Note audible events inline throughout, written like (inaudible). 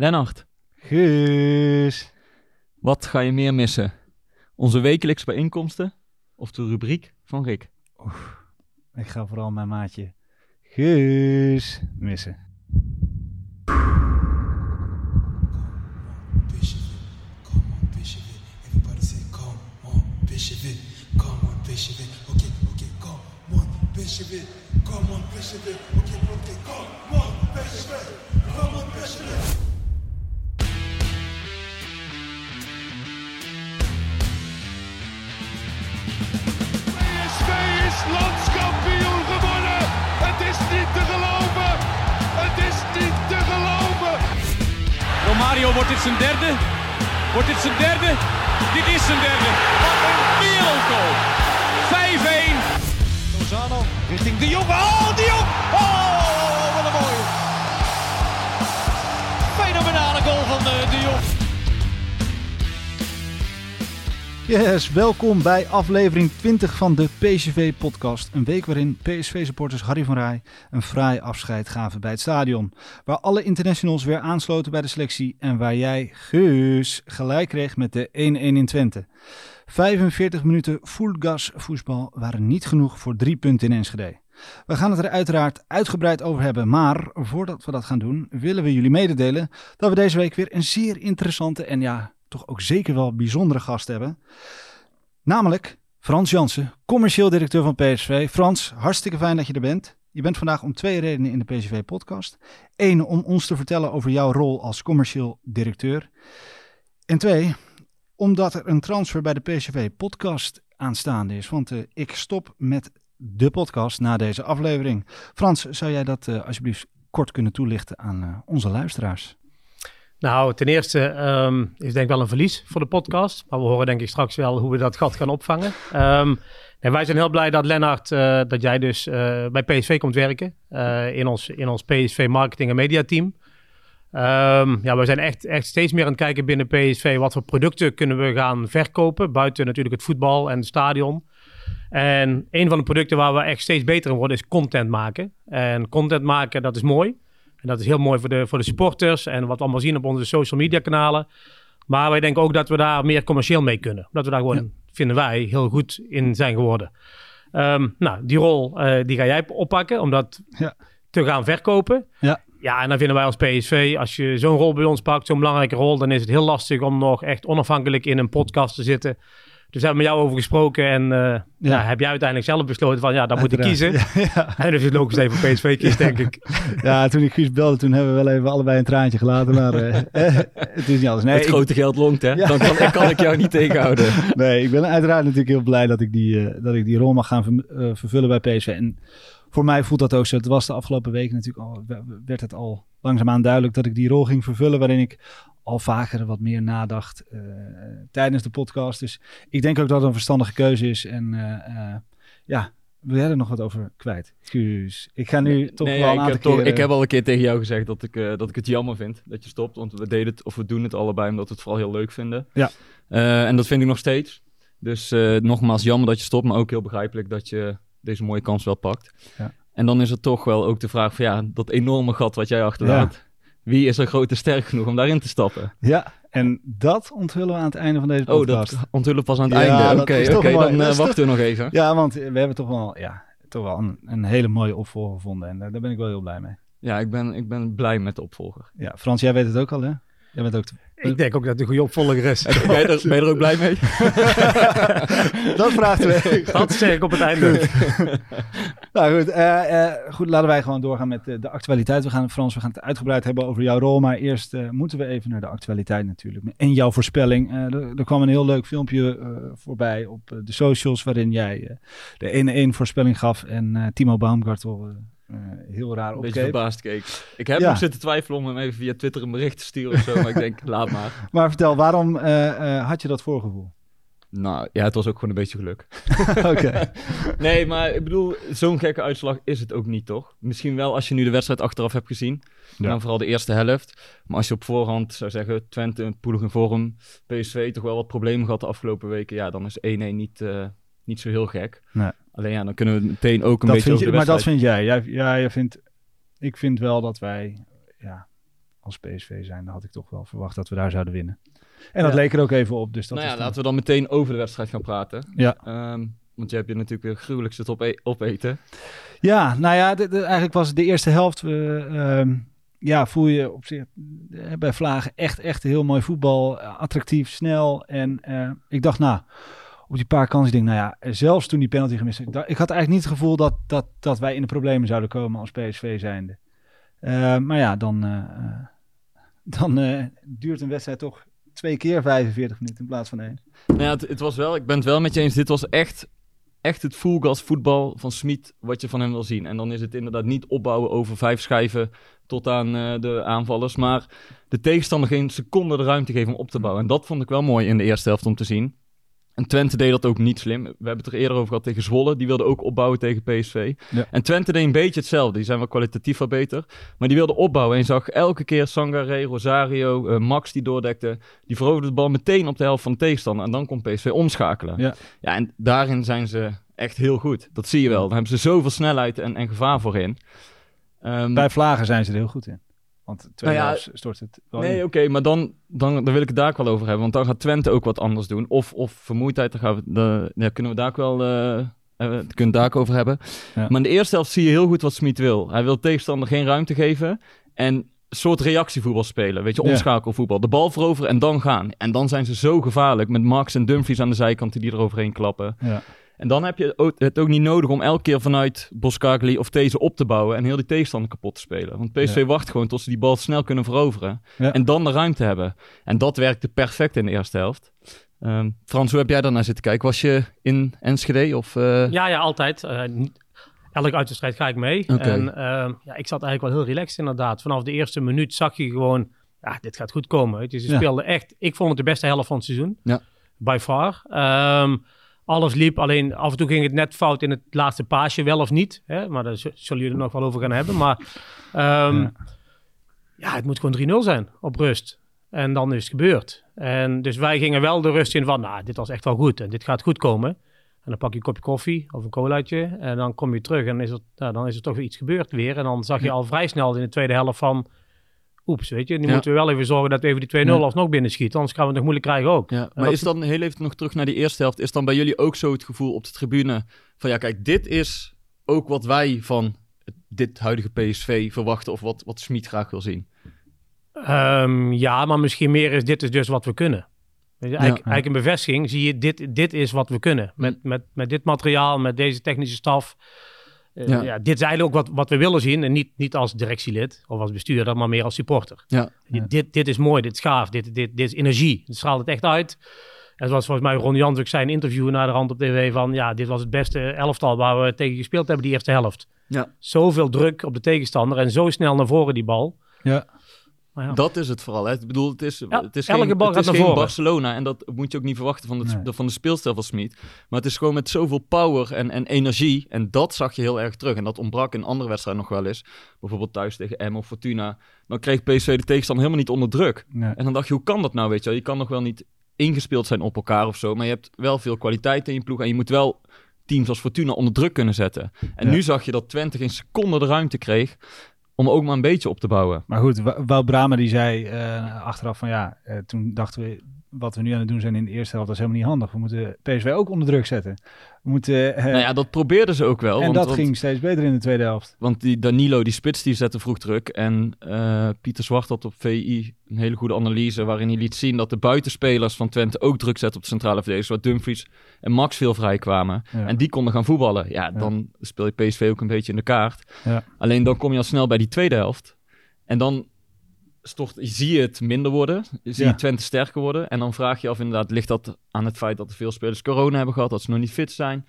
Lennart, Guus. wat ga je meer missen? Onze wekelijkse bijeenkomsten of de rubriek van Rick? Ik ga vooral mijn maatje Guus missen. Come on, Bishop. Everybody say, come on, is landskampioen geworden. Het is niet te geloven. Het is niet te geloven. Romario, wordt dit zijn derde? Wordt dit zijn derde? Dit is zijn derde. Wat een wereldgoal. 5-1. Lozano richting De Jong. Oh, De Jong. Oh, wat een mooie. Fenomenale goal van eh, De Yes, welkom bij aflevering 20 van de PSV-podcast. Een week waarin PSV-supporters Harry van Rij een fraai afscheid gaven bij het stadion. Waar alle internationals weer aansloten bij de selectie en waar jij, Guus, gelijk kreeg met de 1-1 in Twente. 45 minuten full gas voetbal waren niet genoeg voor drie punten in Enschede. We gaan het er uiteraard uitgebreid over hebben, maar voordat we dat gaan doen, willen we jullie mededelen dat we deze week weer een zeer interessante en ja, toch ook zeker wel bijzondere gast hebben. Namelijk Frans Jansen, commercieel directeur van PSV. Frans, hartstikke fijn dat je er bent. Je bent vandaag om twee redenen in de PSV-podcast. Eén, om ons te vertellen over jouw rol als commercieel directeur. En twee, omdat er een transfer bij de PSV-podcast aanstaande is. Want eh, ik stop met de podcast na deze aflevering. Frans, zou jij dat eh, alsjeblieft kort kunnen toelichten aan eh, onze luisteraars? Nou, ten eerste ehm, is denk ik wel een verlies voor de podcast. Maar we horen denk ik straks wel hoe we dat gat gaan opvangen. Ehm, wij zijn heel blij dat Lennart, eh, dat jij dus eh, bij PSV komt werken. eh, in, ons, in ons PSV marketing en media team. Ehm, ja, we zijn echt, echt steeds meer aan het kijken binnen PSV. Wat voor producten kunnen we gaan verkopen. Buiten natuurlijk het voetbal en het stadion. En een van de producten waar we echt steeds beter in worden is content maken. En content maken, dat is mooi. En dat is heel mooi voor de, voor de supporters en wat we allemaal zien op onze social media kanalen. Maar wij denken ook dat we daar meer commercieel mee kunnen. Dat we daar gewoon, vinden wij, heel goed in zijn geworden. Ehm, nou, die rol eh, die ga jij oppakken om dat Ja. te gaan verkopen. Ja. Ja, en dan vinden wij als PSV, als je zo'n rol bij ons pakt, zo'n belangrijke rol, dan is het heel lastig om nog echt onafhankelijk in een podcast te zitten. Dus we hebben met jou over gesproken en eh, ja. heb jij uiteindelijk zelf besloten van ja, dan moet ik kiezen. Uiteraard. (laughs) Ja, ja. En dus is het logisch voor PSV kiest, denk ik. (laughs) Ja, toen ik Guus belde, toen hebben we wel even allebei een traantje gelaten. Maar eh, (laughs) eh, het is niet alles. Nee, het ik, grote geld longt, hè? Ja. Dan kan, kan ik jou niet tegenhouden. nee, ik ben uiteraard natuurlijk heel blij dat ik die, eh, dat ik die rol mag gaan ver- vervullen bij PSV. En voor mij voelt dat ook zo. Het was de afgelopen weken natuurlijk al, werd het al langzaamaan duidelijk dat ik die rol ging vervullen. Waarin ik al vaker wat meer nadacht eh, tijdens de podcast. Dus ik denk ook dat het een verstandige keuze is. En eh, eh, ja, wil jij er nog wat over kwijt? Guus, ik ga nu toch Nee, wel ja, een ik, heb toch, ik heb al een keer tegen jou gezegd dat ik, dat ik het jammer vind dat je stopt. Want we deden het, of we doen het allebei omdat we het vooral heel leuk vinden. Ja. En dat vind ik nog steeds. Dus nogmaals, jammer dat je stopt, maar ook heel begrijpelijk dat je deze mooie kans wel pakt. Ja. En dan is het toch wel ook de vraag van ja, dat enorme gat wat jij achterlaat. Wie is er groot en sterk genoeg om daarin te stappen? Ja, en dat onthullen we aan het einde van deze Oh, podcast. dat onthullen pas aan het Ja, einde. Oké, oké, dan eh, wachten we nog even. Ja, want we hebben toch wel, ja, toch wel een, een hele mooie opvolger gevonden. En daar, daar ben ik wel heel blij mee. Ja, ik ben, ik ben blij met de opvolger. Ja, Frans, jij weet het ook al, hè? Jij bent ook... Ik denk ook dat het een goede opvolger is. (laughs) Ben je, er, ben je er ook blij mee? (laughs) dat vraagt we. (laughs) Dat zeg ik op het einde. nou goed, eh, eh, goed, laten wij gewoon doorgaan met eh, de actualiteit. We gaan, Frans, we gaan het uitgebreid hebben over jouw rol. Maar eerst moeten we even naar de actualiteit natuurlijk. En jouw voorspelling. Eh, er, er kwam een heel leuk filmpje eh, voorbij op de socials... waarin jij eh, de 1-1 voorspelling gaf. En eh, Timo Baumgartel heel raar Een beetje opkeek. verbaasd keek. Ik heb Ja. nog zitten twijfelen om hem even via Twitter een bericht te sturen of zo. maar ik denk, (laughs) laat maar. Maar vertel, waarom eh, eh, had je dat voorgevoel? Nou ja, het was ook gewoon een beetje geluk. (laughs) (laughs) Oké. Nee, maar ik bedoel, zo'n gekke uitslag is het ook niet, toch? Misschien wel als je nu de wedstrijd achteraf hebt gezien. Ja. Dan vooral de eerste helft. Maar als je op voorhand zou zeggen, Twente, poelig in vorm, PSV toch wel wat problemen gehad de afgelopen weken. Ja, dan is 1-1 niet, eh, niet zo heel gek. Nee. Alleen ja, dan kunnen we meteen ook een Dat beetje vind over je, maar dat vind jij. jij. Ja, jij vindt, ik vind wel dat wij ja, als PSV zijn, dan had ik toch wel verwacht dat we daar zouden winnen. En dat Ja. leek er ook even op. Dus dat nou ja, dan- laten we dan meteen over de wedstrijd gaan praten. Ja. Ehm, want je hebt je natuurlijk weer gruwelijk zitten op opeten. Ja, nou ja, de- de- eigenlijk was de eerste helft. We, ehm, ja, voel je op zich eh, bij Vlagen echt, echt heel mooi voetbal. Attractief, snel. En eh, ik dacht, nou, op die paar kansen, ik denk, nou ja, zelfs toen die penalty gemist ik, ik had eigenlijk niet het gevoel dat, dat, dat wij in de problemen zouden komen als PSV zijnde. Eh, maar ja, dan, eh, eh, dan duurt een wedstrijd toch twee keer 45 minuten in plaats van één. Nou ja, het, het was wel, ik ben het wel met je eens, dit was echt, echt het full gas voetbal van Smit wat je van hem wil zien. En dan is het inderdaad niet opbouwen over vijf schijven tot aan de aanvallers, maar de tegenstander geen seconde de ruimte geven om op te bouwen. En dat vond ik wel mooi in de eerste helft om te zien. En Twente deed dat ook niet slim. We hebben het er eerder over gehad tegen Zwolle. Die wilde ook opbouwen tegen PSV. Ja. En Twente deed een beetje hetzelfde. Die zijn wel kwalitatief wat beter. Maar die wilde opbouwen. En je zag elke keer Sangare, Rosario, eh, Max die doordekte. Die veroverde de bal meteen op de helft van de tegenstander. En dan kon PSV omschakelen. Ja. ja, en daarin zijn ze echt heel goed. Dat zie je wel. Dan hebben ze zoveel snelheid en, en gevaar voorin. Ehm, Bij Vlagen zijn ze er heel goed in. Want twee Nou ja, helft stort het wel Nee, oké, maar dan, dan, dan wil ik het daar ook wel over hebben. Want dan gaat Twente ook wat anders doen. Of, of vermoeidheid, daar gaan we, de, ja, kunnen we daar ook wel eh, eh, kunnen daar ook over hebben. Ja. Maar in de eerste helft zie je heel goed wat Smit wil. Hij wil de tegenstander geen ruimte geven. En een soort reactievoetbal spelen. Weet je, omschakelvoetbal. De bal veroveren en dan gaan. En dan zijn ze zo gevaarlijk. Met Max en Dumfries aan de zijkant die eroverheen klappen. Ja. En dan heb je het ook niet nodig om elke keer vanuit Boskagli of deze op te bouwen en heel die tegenstander kapot te spelen. Want PSV Ja. wacht gewoon tot ze die bal snel kunnen veroveren Ja. en dan de ruimte hebben. En dat werkte perfect in de eerste helft. Ehm, Frans, hoe heb jij daarnaar zitten kijken? Was je in Enschede of... eh, Ja, ja, altijd. Eh, niet- elke uitwedstrijd ga ik mee. Oké. En ehm, ja, ik zat eigenlijk wel heel relaxed inderdaad. Vanaf de eerste minuut zag je gewoon, ja, dit gaat goed komen. je. Ze Ja. speelden echt, ik vond het de beste helft van het seizoen. Ja. By far. Ehm, alles liep, alleen af en toe ging het net fout in het laatste paasje, wel of niet. Hè? Maar daar zullen jullie er nog wel over gaan hebben. Maar ehm, Ja. ja. het moet gewoon 3-0 zijn op rust. En dan is het gebeurd. En dus wij gingen wel de rust in van, nou, dit was echt wel goed. En dit gaat goed komen. En dan pak je een kopje koffie of een colaatje. En dan kom je terug en is er, nou, dan is er toch weer iets gebeurd weer. En dan zag je al vrij snel in de tweede helft van... Oeps, weet je, nu Ja. moeten we wel even zorgen dat we even die 2-0 Ja. alsnog binnenschieten. Anders gaan we het nog moeilijk krijgen ook. Ja, maar is dan heel even nog terug naar die eerste helft. Is dan bij jullie ook zo het gevoel op de tribune van ja, kijk, dit is ook wat wij van dit huidige PSV verwachten of wat, wat Smit graag wil zien? Ehm, ja, maar misschien meer is dit is dus wat we kunnen. Eigenlijk, eigenlijk een bevestiging zie je, dit, dit is wat we kunnen. Met, met, met dit materiaal, met deze technische staf. Eh, Ja. ja. dit is eigenlijk ook wat, wat we willen zien. En niet, niet als directielid of als bestuurder, maar meer als supporter. Ja. Ja. Dit, dit is mooi, dit is gaaf, dit, dit, dit is energie. Het straalt het echt uit. En zoals volgens mij Ron Jans ook zei in een interview naar de rand op tv van... ja, dit was het beste elftal waar we tegen gespeeld hebben die eerste helft. Ja. Zoveel druk op de tegenstander en zo snel naar voren die bal. Ja. Maar ja. Dat is het vooral. Hè. Ik bedoel, het is, Ja, het is elke geen, bal het gaat is naar geen voren. Barcelona. En dat moet je ook niet verwachten van, het, Nee. van de speelstijl van Smit. Maar het is gewoon met zoveel power en, en energie. En dat zag je heel erg terug. En dat ontbrak in andere wedstrijden nog wel eens. Bijvoorbeeld thuis tegen M of Fortuna. Dan kreeg PSV de tegenstander helemaal niet onder druk. Nee. En dan dacht je, hoe kan dat nou? Weet je, wel? je kan nog wel niet ingespeeld zijn op elkaar of zo. Maar je hebt wel veel kwaliteit in je ploeg. En je moet wel teams als Fortuna onder druk kunnen zetten. En Ja. nu zag je dat Twente geen seconde de ruimte kreeg. Om ook maar een beetje op te bouwen. Maar goed, Wout Brama die zei eh, achteraf van ja, eh, toen dachten we wat we nu aan het doen zijn in de eerste helft, dat is helemaal niet handig. We moeten PSV ook onder druk zetten. We moeten, eh, Nou ja, dat probeerden ze ook wel. en want, dat want- ging steeds beter in de tweede helft. Want die Danilo, die spits, die zette vroeg druk. En eh, Pieter Zwart had op VI een hele goede analyse... waarin hij liet zien dat de buitenspelers van Twente ook druk zetten op de centrale verdedigers. Waar Dumfries en Max veel vrij kwamen. Ja. En die konden gaan voetballen. Ja, dan speel je PSV ook een beetje in de kaart. Ja. Alleen dan kom je al snel bij die tweede helft. En dan stort, zie je het minder worden. Zie Ja. je Twente sterker worden. En dan vraag je je af inderdaad, ligt dat aan het feit dat er veel spelers corona hebben gehad? Dat ze nog niet fit zijn?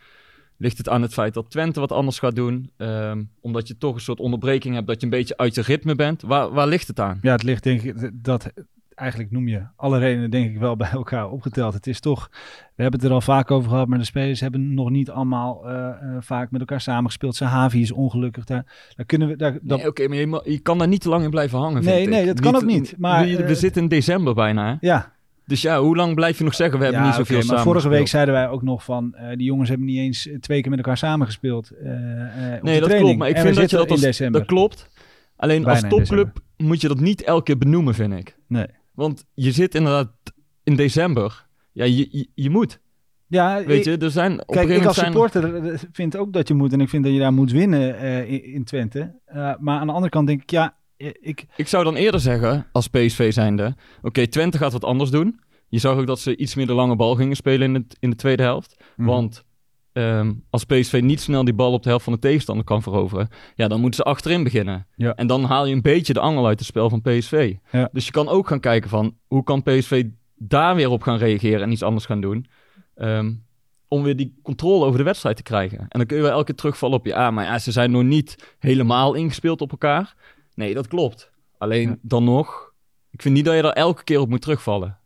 Ligt het aan het feit dat Twente wat anders gaat doen? Ehm, omdat je toch een soort onderbreking hebt dat je een beetje uit je ritme bent. Waar, waar ligt het aan? Ja, het ligt denk ik, dat eigenlijk noem je alle redenen denk ik wel (laughs) bij elkaar opgeteld. Het is toch, we hebben het er al vaak over gehad, maar de spelers hebben nog niet allemaal eh, eh, vaak met elkaar samengespeeld. Sahavi is ongelukkig. Daar, daar kunnen we, daar, dat, Nee, Oké, maar je, kan daar niet te lang in blijven hangen, Nee, vind ik. nee, dat kan ook niet, maar, we, we eh, zitten in december bijna, hè? ja, Dus ja, hoe lang blijf je nog zeggen, we hebben niet zoveel maar samen vorige week zeiden wij ook nog van, eh, die jongens hebben niet eens twee keer met elkaar samengespeeld. Nee, dat klopt. Maar ik En vind dat je dat in als, december. Dat klopt. Alleen Bijna als in topclub moet je dat niet elke keer benoemen, vind ik. Nee. Want je zit inderdaad in december. Ja, je, je, je moet. Ja, Weet je, er zijn op een Kijk, ik als moment zijn... supporter eh, vind ook dat je moet. En ik vind dat je daar moet winnen eh, in, in Twente. Eh, maar aan de andere kant denk ik, ja, ik... Ik zou dan eerder zeggen, als PSV zijnde... Oké, Twente gaat wat anders doen. Je zag ook dat ze iets meer de lange bal gingen spelen in, het, in de tweede helft. Mhm. Want ehm, als PSV niet snel die bal op de helft van de tegenstander kan veroveren... Ja, dan moeten ze achterin beginnen. Ja. En dan haal je een beetje de angel uit het spel van PSV. Ja. Dus je kan ook gaan kijken van... Hoe kan PSV daar weer op gaan reageren en iets anders gaan doen... Ehm, om weer die controle over de wedstrijd te krijgen. En dan kun je wel elke keer terugvallen op je... Ah, maar ja, ze zijn nog niet helemaal ingespeeld op elkaar. Nee, dat klopt. Alleen Ja. dan nog... Ik vind niet dat je daar elke keer op moet terugvallen.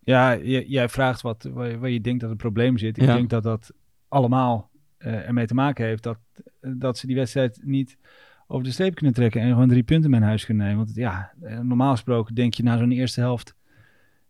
Ja, jij vraagt wat, waar, je- waar je denkt dat het probleem zit. Ik Ja. denk dat dat allemaal eh, ermee te maken heeft dat, dat ze die wedstrijd niet over de streep kunnen trekken en gewoon drie punten mee naar huis kunnen nemen. Want ja, eh, normaal gesproken denk je na zo'n eerste helft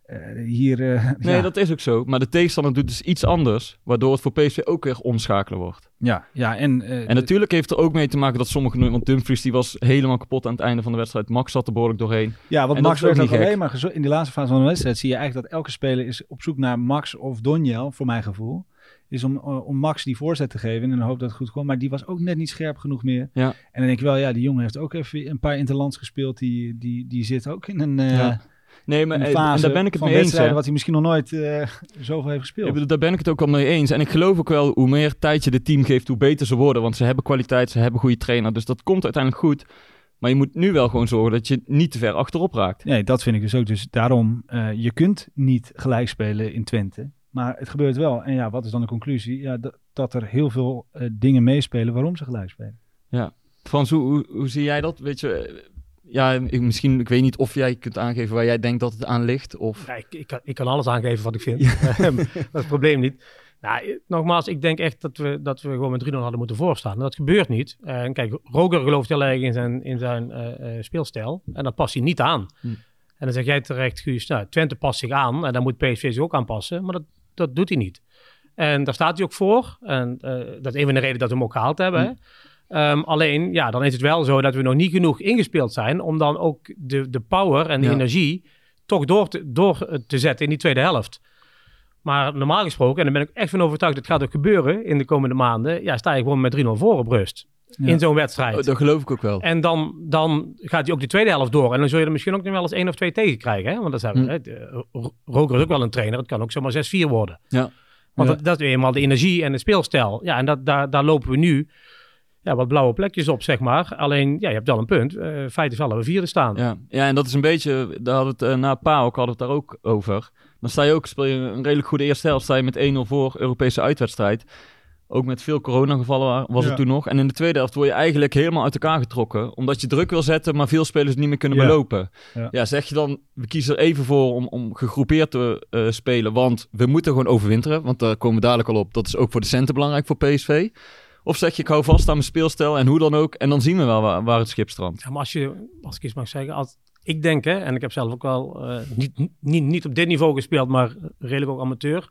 eh, hier... (laughs) Nee, ja, dat is ook zo. Maar de tegenstander doet dus iets anders... waardoor het voor PSV ook weer omschakelen wordt. ja, ja, en... En natuurlijk heeft er ook mee te maken dat sommige... Want Dumfries die was helemaal kapot aan het einde van de wedstrijd. Max zat er behoorlijk doorheen. Ja, want En Max werd ook alleen maar in die laatste fase van de wedstrijd zie je eigenlijk dat elke speler is op zoek naar Max of Donjel, voor mijn gevoel. Is om, eh, om Max die voorzet te geven in de hoop dat het goed komt. Maar die was ook net niet scherp genoeg meer. Ja. En dan denk ik wel, ja, die jongen heeft ook even een paar interlands gespeeld. Die, die, die zit ook in een, eh, Ja. Nee, maar een eh, fase en daar ben ik het mee eens. hè. wat hij misschien nog nooit eh, zoveel heeft gespeeld. Ik bedoel, daar ben ik het ook al mee eens. En ik geloof ook wel, hoe meer tijd je de team geeft, hoe beter ze worden. Want ze hebben kwaliteit, ze hebben goede trainer. Dus dat komt uiteindelijk goed. Maar je moet nu wel gewoon zorgen dat je niet te ver achterop raakt. Nee, dat vind ik dus ook. Dus daarom, je kunt niet gelijk spelen in Twente. Maar het gebeurt wel. En ja, wat is dan de conclusie? Ja, dat, er heel veel eh, dingen meespelen waarom ze gelijk spelen. Frans, hoe, hoe, hoe zie jij dat? Weet je, eh, ja, ik, misschien, ik weet niet of jij kunt aangeven waar jij denkt dat het aan ligt. Of... Ja, ik, ik, kan, ik kan alles aangeven wat ik vind. (laughs) Ehm, dat is het probleem niet. Nou, eh, nogmaals, ik denk echt dat we, dat we gewoon met 3-0 hadden moeten voorstaan. Dat gebeurt niet. En kijk, Roger gelooft heel erg in zijn, in zijn eh, eh, speelstijl. En dat past hij niet aan. Hm. En dan zeg jij terecht, Guus, nou, Twente past zich aan. En dan moet PSV zich ook aanpassen. Maar dat, dat doet hij niet. En daar staat hij ook voor. En eh, dat is een van de redenen dat we hem ook gehaald hebben. hè. Ehm, alleen, ja, dan is het wel zo dat we nog niet genoeg ingespeeld zijn om dan ook de, de power en de Ja. energie toch door te, door te zetten in die tweede helft. Maar normaal gesproken, en daar ben ik echt van overtuigd, dat gaat ook gebeuren in de komende maanden, ja, sta je gewoon met 3-0 voor op rust Ja. in zo'n wedstrijd. Oh, dat geloof ik ook wel. En dan, dan gaat hij ook de tweede helft door. En dan zul je er misschien ook nog wel eens één of twee tegen krijgen. Hè? Want dat zijn, Hm. hè, Roger is ook wel een trainer. Het kan ook zomaar 6-4 worden. Ja. Want Ja. dat, dat is eenmaal de energie en de speelstijl. Ja, en dat, daar, daar lopen we nu ja, wat blauwe plekjes op, zeg maar. Alleen, ja, je hebt wel een punt. Eh feit is wel dat we vierde staan. Ja. ja, en dat is een beetje, daar hadden we het eh, na PAOK hadden we het daar ook over. Dan sta je ook, speel je een redelijk goede eerste helft, sta je met 1-0 voor Europese uitwedstrijd. Ook met veel coronagevallen wa- was Ja. het toen nog. En in de tweede helft word je eigenlijk helemaal uit elkaar getrokken. Omdat je druk wil zetten, maar veel spelers het niet meer kunnen Ja. belopen. Ja. Ja. zeg je dan, we kiezen er even voor om, om gegroepeerd te eh, spelen. Want we moeten gewoon overwinteren. Want daar komen we dadelijk al op. Dat is ook voor de centen belangrijk voor PSV. Of zeg je, ik hou vast aan mijn speelstijl en hoe dan ook. En dan zien we wel waar, waar het schip strandt. Ja, maar als je, als ik eens mag zeggen, als, ik denk, hè, en ik heb zelf ook wel eh, niet, niet, niet op dit niveau gespeeld, maar redelijk ook amateur.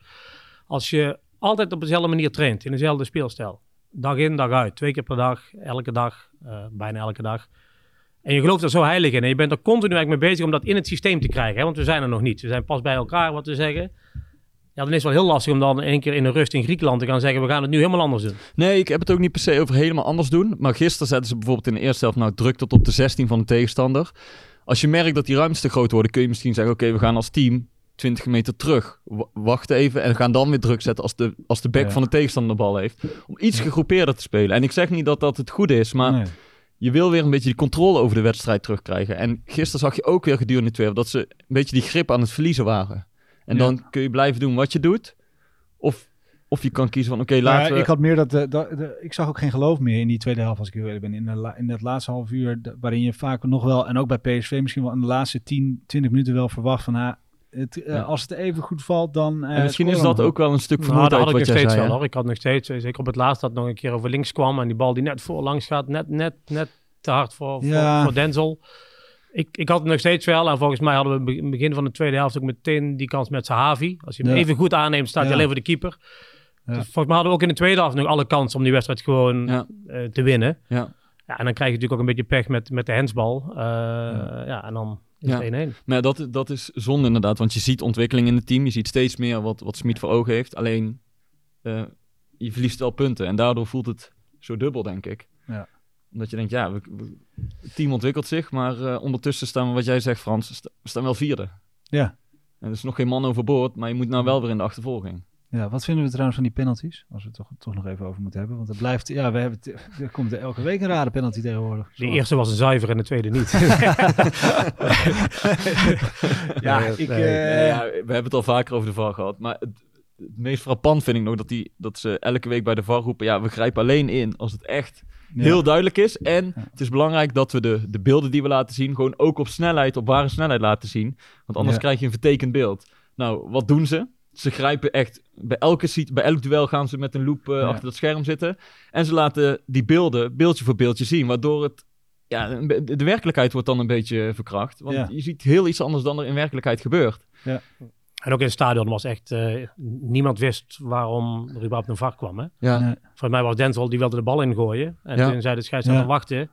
Als je altijd op dezelfde manier traint, in dezelfde speelstijl, dag in, dag uit, twee keer per dag, elke dag, eh, bijna elke dag. En je gelooft er zo heilig in en je bent er continu eigenlijk mee bezig om dat in het systeem te krijgen. Hè? Want we zijn er nog niet. We zijn pas bij elkaar, wat we zeggen. Ja, dan is het wel heel lastig om dan één keer in de rust in Griekenland te gaan zeggen, we gaan het nu helemaal anders doen. Nee, ik heb het ook niet per se over helemaal anders doen. Maar gisteren zetten ze bijvoorbeeld in de eerste helft nou druk tot op de 16 van de tegenstander. Als je merkt dat die ruimtes te groot worden, kun je misschien zeggen: Oké, we gaan als team 20 meter terug. Wachten even en gaan dan weer druk zetten als de, als de back Ja. van de tegenstander de bal heeft. Om iets gegroepeerder te spelen. En ik zeg niet dat dat het goede is, maar Nee. je wil weer een beetje die controle over de wedstrijd terugkrijgen. En gisteren zag je ook weer gedurende de tweede helft dat ze een beetje die grip aan het verliezen waren. En Ja. dan kun je blijven doen wat je doet. Of, of je kan kiezen van: Oké, laten we. ik had meer dat, eh, de- ik zag ook geen geloof meer in die tweede helft als ik heel eerlijk ben. In, de la- in dat laatste half uur, waarin je vaak nog wel, en ook bij PSV misschien wel in de laatste 10, 20 minuten wel verwacht van, ah, het, eh, Ja. als het even goed valt, dan. eh, En misschien is dat ook wel een stuk Nou, dat had ik wat nog steeds zei. wel hoor. Ik had nog steeds, eh, zeker op het laatst, dat nog een keer over links kwam. En die bal die net voor langs gaat, net, net, net te hard voor, Ja. voor, voor Denzel. Ik, ik had het nog steeds wel. En volgens mij hadden we in het begin van de tweede helft ook meteen die kans met Sahavi. Als je hem Ja. even goed aanneemt, staat hij Ja. alleen voor de keeper. Ja. Dus volgens mij hadden we ook in de tweede helft nog alle kansen om die wedstrijd gewoon Ja. eh, te winnen. Ja. Ja, en dan krijg je natuurlijk ook een beetje pech met, met de hensbal. Uh, ja. en dan is Ja. het 1-1. Maar dat, dat is zonde inderdaad, want je ziet ontwikkeling in het team. Je ziet steeds meer wat, wat Smit voor ogen heeft. Alleen, eh, je verliest wel punten. En daardoor voelt het zo dubbel, denk ik. Ja. Omdat je denkt, ja, we, we- het team ontwikkelt zich. Maar eh, ondertussen staan we, wat jij zegt Frans, we staan wel vierde. Ja. En er is nog geen man overboord, maar je moet nou wel weer in de achtervolging. Ja, wat vinden we trouwens van die penalties? Als we het toch, toch nog even over moeten hebben. Want het blijft, ja, we hebben het, er komt er elke week een rare penalty tegenwoordig. De eerste was een zuiver en de tweede niet. (laughs) Ja, Nee, ik, nee. eh, Ja, we hebben het al vaker over de VAR gehad. Maar het, het meest frappant vind ik nog dat, die, dat ze elke week bij de VAR roepen... ja, we grijpen alleen in als het echt ja. heel duidelijk is. En Ja. het is belangrijk dat we de, de beelden die we laten zien... gewoon ook op snelheid, op ware snelheid laten zien. Want anders Ja. krijg je een vertekend beeld. Nou, wat doen ze? Ze grijpen echt... Bij, elke, sit- bij elk duel gaan ze met een loop eh, Ja. achter dat scherm zitten. En ze laten die beelden beeldje voor beeldje zien. Waardoor het... Ja, de werkelijkheid wordt dan een beetje verkracht. Want Ja. je ziet heel iets anders dan er in werkelijkheid gebeurt. en ook in het stadion was echt... eh, niemand wist waarom er überhaupt een VAR kwam. Hè? Ja, Nee. Volgens mij was Denzel, die wilde de bal ingooien. En Ja. toen zei de scheidsrechter Ja. wachten.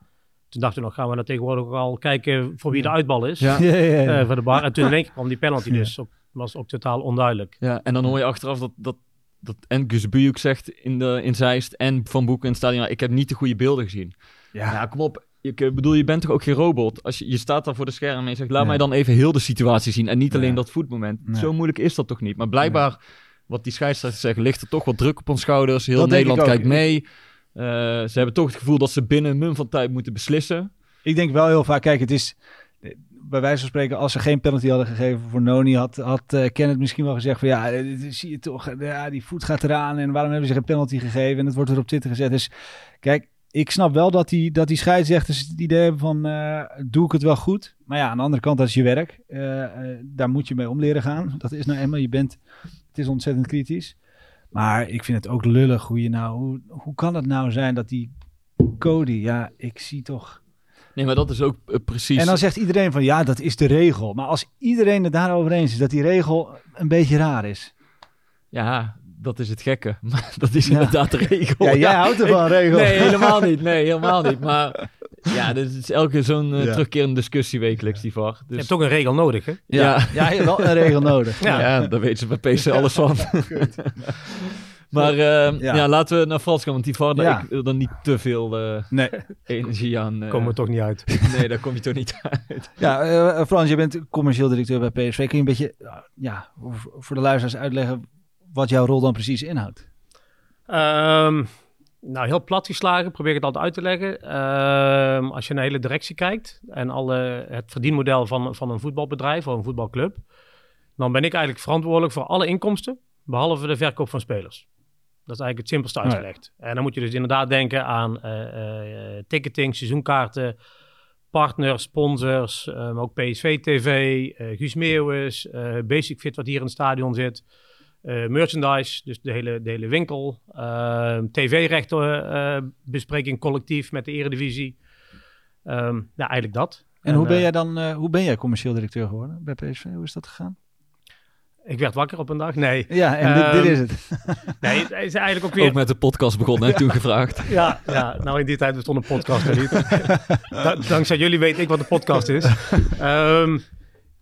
Toen dachten we nog, gaan we nou tegenwoordig al kijken voor wie de uitbal is. Ja. Ja, ja, ja. eh, voor de bar. En toen in één keer kwam die penalty Ja. dus. Ook, was ook totaal onduidelijk. Ja, en dan hoor je achteraf dat, dat, dat en Gus Bujuk zegt in, de, in Zeist en Van Boeken in het stadion, ja, ik heb niet de goede beelden gezien. Ja, ja. kom op. Ik eh, bedoel, je bent toch ook geen robot? Als je, je staat daar voor de scherm en je zegt, laat Ja. mij dan even heel de situatie zien en niet alleen Ja. dat voetmoment. Nee. Zo moeilijk is dat toch niet? Maar blijkbaar, wat die scheidsrechters zeggen, ligt er toch wat druk op ons schouders. Heel Dat Nederland kijkt mee. Eh, ze hebben toch het gevoel dat ze binnen een mum van tijd moeten beslissen. Ik denk wel heel vaak, kijk, het is bij wijze van spreken, als ze geen penalty hadden gegeven voor Noni, had, had eh, Kenneth misschien wel gezegd van ja, zie je toch, eh, ja, die voet gaat eraan en waarom hebben ze geen penalty gegeven en het wordt erop zitten gezet. Dus kijk, ik snap wel dat die, dat die scheidsrechters het idee hebben van eh, doe ik het wel goed. Maar ja, aan de andere kant, dat is je werk. Daar moet je mee om leren gaan. Dat is nou eenmaal, je bent, het is ontzettend kritisch. Maar ik vind het ook lullig hoe je nou, hoe, hoe kan het nou zijn dat die Cody, ja, ik zie toch... Nee, maar dat is ook eh, precies... En dan zegt iedereen van ja, dat is de regel. Maar als iedereen het daarover eens is dat die regel een beetje raar is. Ja, dat is het gekke. (laughs) Maar dat is Ja. inderdaad de regel. Ja, jij houdt ervan, regel. Nee, helemaal niet. Nee, helemaal niet. Maar ja, dit is elke keer zo'n eh, Ja. terugkerende discussie wekelijks, die VAR. Je Dus, hebt toch een regel nodig, hè? ja, Ja, je hebt wel een regel nodig. ja. Ja. daar weten ze bij PC alles van. Maar eh, Ja. ja. laten we naar Frans gaan, want die VAR, Ja. ik wil er niet te veel eh, Nee. energie aan. eh, Komen we toch niet uit. (laughs) Nee, daar kom je toch niet uit. Ja, eh, Frans, je bent commercieel directeur bij PSV. Kun je een beetje, ja, voor- de luisteraars uitleggen wat jouw rol dan precies inhoudt? Ehm, nou, heel plat geslagen, probeer ik het altijd uit te leggen. Ehm, als je naar de hele directie kijkt en alle, het verdienmodel van, van een voetbalbedrijf of een voetbalclub, dan ben ik eigenlijk verantwoordelijk voor alle inkomsten, behalve de verkoop van spelers. Dat is eigenlijk het simpelste Ja. uitgelegd. En dan moet je dus inderdaad denken aan eh, eh, ticketing, seizoenkaarten, partners, sponsors, eh, maar ook PSV TV, eh Guus Meeuwis, eh, Basic Fit wat hier in het stadion zit. Eh, merchandise, dus de hele, de hele winkel. Eh, TV-rechten eh, bespreking collectief met de Eredivisie. Ehm ja, eigenlijk dat. En, hoe ben eh, jij dan, eh, hoe ben jij commercieel directeur geworden bij PSV? Hoe is dat gegaan? Ik werd wakker op een dag. Nee, Ja, en dit, dit Ehm, is het. (laughs) nee het is eigenlijk ook weer... Ook met de podcast begonnen en toen gevraagd. (laughs) Ja, ja, nou in die tijd bestond een podcast nog niet. Da- dankzij jullie weet ik wat een podcast is. Ehm,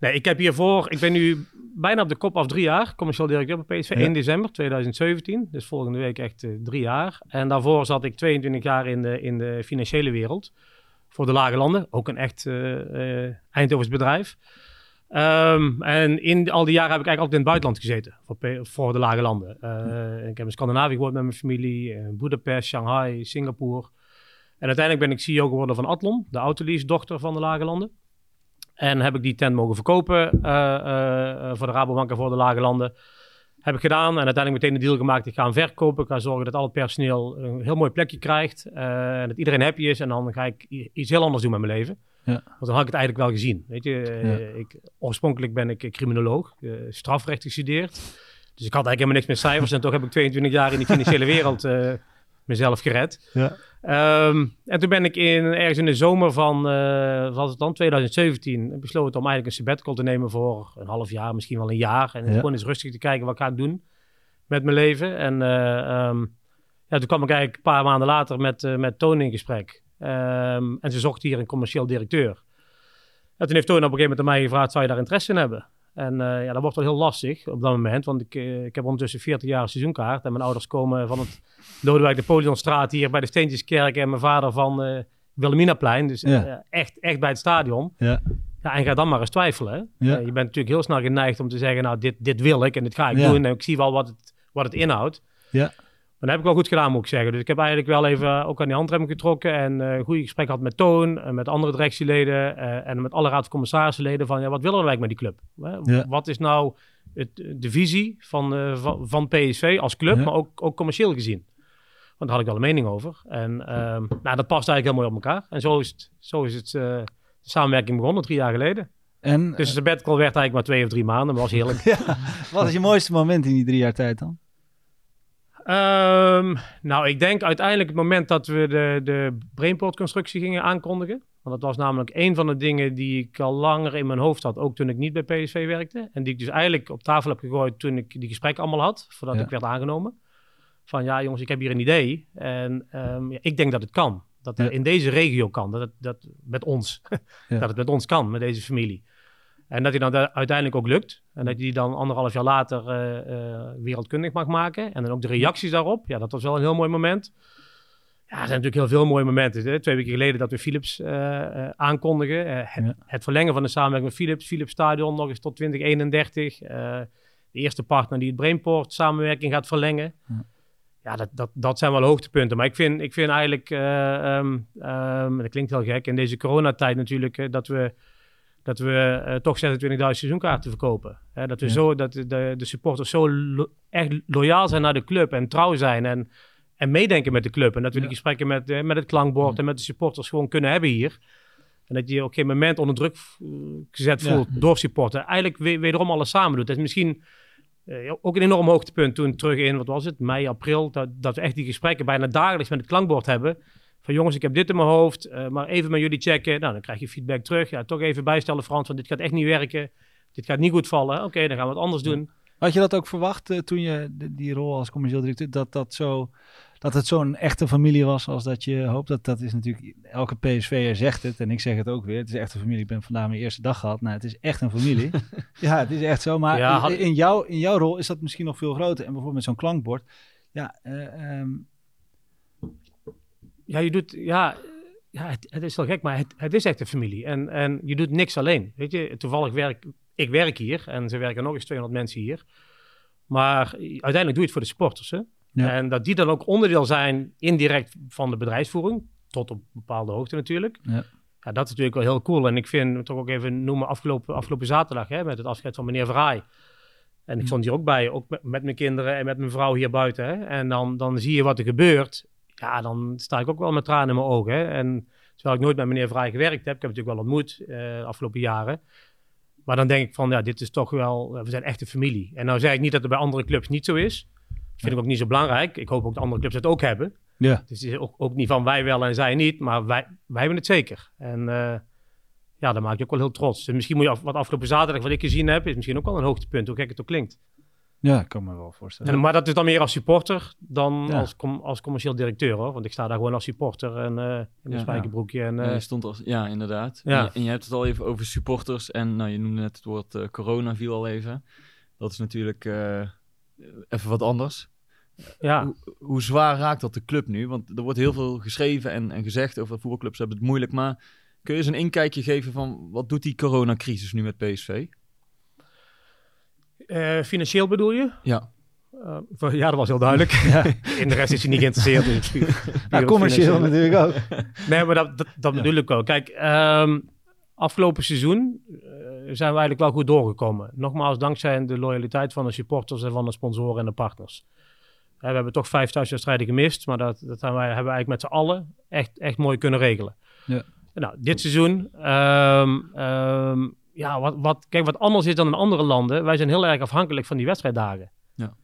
nee, ik heb hiervoor, ik ben nu bijna op de kop af drie jaar, commercieel directeur bij PSV, Ja. 1 december 2017. Dus volgende week echt eh, drie jaar. En daarvoor zat ik 22 jaar in de, in de financiële wereld. Voor de Lage Landen, ook een echt eh eh Eindhovens bedrijf. Ehm, en in al die jaren heb ik eigenlijk altijd in het buitenland gezeten voor, voor de Lage Landen. Eh, Ik heb in Scandinavië gewoond met mijn familie, in Budapest, Shanghai, Singapore. En uiteindelijk ben ik CEO geworden van Atlon, de autolease dochter van de Lage Landen. En heb ik die tent mogen verkopen eh, eh, voor de Rabobank en voor de Lage Landen. Heb ik gedaan en uiteindelijk meteen de deal gemaakt. Ik ga hem verkopen. Ik ga zorgen dat al het personeel een heel mooi plekje krijgt. eh, en dat iedereen happy is. En dan ga ik iets heel anders doen met mijn leven. Ja. Want dan had ik het eigenlijk wel gezien. Weet je, eh, Ja. ik, oorspronkelijk ben ik criminoloog, eh, strafrecht gestudeerd. Dus ik had eigenlijk helemaal niks met cijfers. en toch heb ik 22 jaar in de financiële wereld mezelf gered. Ja. Ehm, en toen ben ik in, ergens in de zomer van, eh, was het dan, 2017, besloten om eigenlijk een sabbatical te nemen voor een half jaar, misschien wel een jaar. En Ja. gewoon eens rustig te kijken wat ga ik doen met mijn leven. En eh, ehm, ja, toen kwam ik eigenlijk een paar maanden later met, eh, met Tony in gesprek. Ehm, en ze zochten hier een commercieel directeur. En toen heeft Toon op een gegeven moment aan mij gevraagd, zou je daar interesse in hebben? En eh, ja, dat wordt wel heel lastig op dat moment, want ik, eh, ik heb ondertussen 40 jaar seizoenkaart. En mijn ouders komen van het Lodewijk de Polionstraat hier bij de Steentjeskerk en mijn vader van eh Wilhelminaplein. Dus Ja. echt, echt bij het stadion. Ja. Ja, en ga dan maar eens twijfelen. Ja. Je bent natuurlijk heel snel geneigd om te zeggen, nou, dit, dit wil ik en dit ga ik doen. En ik zie wel wat het, wat het inhoudt. Ja. Maar dat heb ik wel goed gedaan, moet ik zeggen. Dus ik heb eigenlijk wel even ook aan die handrem getrokken en eh, een goede gesprek gehad met Toon, en met andere directieleden eh, en met alle raad van van, ja, wat willen we eigenlijk met die club? Ja. Wat is nou het, de visie van, eh, van, van PSV als club, Ja. maar ook, ook commercieel gezien? Want daar had ik wel een mening over. En ehm, nou, dat past eigenlijk heel mooi op elkaar. En zo is het, zo is het eh, de samenwerking begonnen, drie jaar geleden. En Dus de sabbatical werd eigenlijk maar twee of drie maanden, maar was heerlijk. (laughs) eh, wat is je mooiste moment in die drie jaar tijd dan? Ehm, nou, ik denk uiteindelijk het moment dat we de, de Brainport-constructie gingen aankondigen. Want dat was namelijk een van de dingen die ik al langer in mijn hoofd had, ook toen ik niet bij PSV werkte. En die ik dus eigenlijk op tafel heb gegooid toen ik die gesprekken allemaal had, voordat Ja. ik werd aangenomen. Van ja, jongens, ik heb hier een idee en ehm, ja, ik denk dat het kan. Dat het Ja. in deze regio kan, dat het dat met ons, (laughs) dat het met ons kan, met deze familie. En dat hij dan da- uiteindelijk ook lukt. En dat hij die dan anderhalf jaar later eh, eh, wereldkundig mag maken. En dan ook de reacties daarop. Ja, dat was wel een heel mooi moment. Ja, er zijn natuurlijk heel veel mooie momenten. Hè? Twee weken geleden dat we Philips eh, aankondigen. Het, Ja. het verlengen van de samenwerking met Philips. Philips Stadion nog eens tot 2031. Eh, de eerste partner die het Brainport samenwerking gaat verlengen. Ja. Ja, dat, dat, dat zijn wel hoogtepunten. Maar ik vind, ik vind eigenlijk, eh, ehm, ehm, dat klinkt heel gek, in deze coronatijd natuurlijk, dat we, dat we eh, toch 26.000 seizoenkaarten verkopen. Hè, dat we Ja. zo, dat de, de, supporters zo lo- echt loyaal zijn naar de club en trouw zijn en, en meedenken met de club. En dat we Ja. die gesprekken met, eh, met het klankbord en met de supporters gewoon kunnen hebben hier. En dat je op geen moment onder druk eh, gezet voelt door supporter. Eigenlijk we- wederom alles samen doet. Dat is misschien ook een enorm hoogtepunt toen terug in, wat was het, mei, april, dat, dat we echt die gesprekken bijna dagelijks met het klankbord hebben. Van jongens, ik heb dit in mijn hoofd, eh, maar even met jullie checken. Nou, dan krijg je feedback terug. Ja, toch even bijstellen Frans, want dit gaat echt niet werken. Dit gaat niet goed vallen. Oké, dan gaan we het anders doen. Had je dat ook verwacht eh, toen je de- die rol als commercieel directeur, dat, dat, zo, dat het zo'n echte familie was als dat je hoopt? Dat, dat is natuurlijk, elke PSV'er zegt het en ik zeg het ook weer. Het is echt een familie. Ik ben vandaag mijn eerste dag gehad. Nou, het is echt een familie. (laughs) ja, het is echt zo. Maar Ja, in, had- in, jou, in jouw rol is dat misschien nog veel groter. En bijvoorbeeld met zo'n klankbord. Ja, eh, ehm, Ja, je doet, ja, ja het, het is wel gek, maar het, het is echt een familie. En, en je doet niks alleen. Weet je, toevallig werk ik werk hier en ze werken nog eens 200 mensen hier. Maar uiteindelijk doe je het voor de supporters. Hè? Ja. En dat die dan ook onderdeel zijn, indirect van de bedrijfsvoering. Tot op bepaalde hoogte natuurlijk. Ja. Ja, dat is natuurlijk wel heel cool. En ik vind, toch ook even noemen, afgelopen, afgelopen zaterdag hè, met het afscheid van meneer Vraai. En ik stond hier ook bij, ook met, met mijn kinderen en met mijn vrouw hier buiten. Hè. En dan, dan zie je wat er gebeurt. Ja, dan sta ik ook wel met tranen in mijn ogen. Hè. En terwijl ik nooit met meneer Vraai gewerkt heb, ik heb natuurlijk wel ontmoet eh, de afgelopen jaren. Maar dan denk ik van, ja, dit is toch wel, we zijn echt een familie. En nou zeg ik niet dat het bij andere clubs niet zo is. Dat vind ik ook niet zo belangrijk. Ik hoop ook dat andere clubs het ook hebben. ja. Dus het is ook, ook niet van wij wel en zij niet, maar wij, wij hebben het zeker. En eh, ja, dan maak je ook wel heel trots. Dus misschien moet je af, wat afgelopen zaterdag wat ik gezien heb, is misschien ook wel een hoogtepunt, hoe gek het ook klinkt. Ja, ik kan me wel voorstellen. En, maar dat is dan meer als supporter dan Ja. als, com- als commercieel directeur hoor. Want ik sta daar gewoon als supporter en eh in een Ja. spijkerbroekje. En, Ja, eh, je stond als, ja, inderdaad. Ja. En, je, en je hebt het al even over supporters. En nou, je noemde net het woord eh, corona, viel al even. Dat is natuurlijk eh, even wat anders. ja. Hoe, hoe zwaar raakt dat de club nu? Want er wordt heel veel geschreven en, en gezegd over voetbalclubs hebben het moeilijk. Maar kun je eens een inkijkje geven van wat doet die coronacrisis nu met PSV? Eh, financieel bedoel je? Ja. Eh, ja, dat was heel duidelijk. (laughs) In de rest is hij niet geïnteresseerd. in. Nou, op commercieel natuurlijk ook. (laughs) Nee, maar dat, dat, dat bedoel ik ook. Kijk, ehm, afgelopen seizoen eh, zijn we eigenlijk wel goed doorgekomen. Nogmaals, dankzij de loyaliteit van de supporters en van de sponsoren en de partners. We hebben toch vijf thuiswedstrijden gemist, maar dat, dat hebben, wij, hebben we eigenlijk met z'n allen echt, echt mooi kunnen regelen. Ja. Nou, dit seizoen, ehm, ehm, ja, wat, wat, kijk, wat anders is dan in andere landen, wij zijn heel erg afhankelijk van die wedstrijddagen. Ja.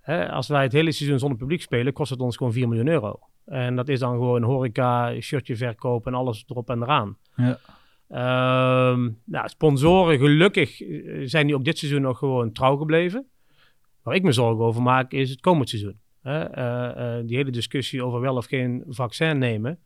Hè, als wij het hele seizoen zonder publiek spelen, kost het ons gewoon 4 miljoen euro. En dat is dan gewoon horeca, shirtje verkoop en alles erop en eraan. Ja. Ehm, nou, sponsoren, gelukkig eh, zijn die ook dit seizoen nog gewoon trouw gebleven. Waar ik me zorgen over maak, is het komend seizoen. Hè? Eh, eh, die hele discussie over wel of geen vaccin nemen.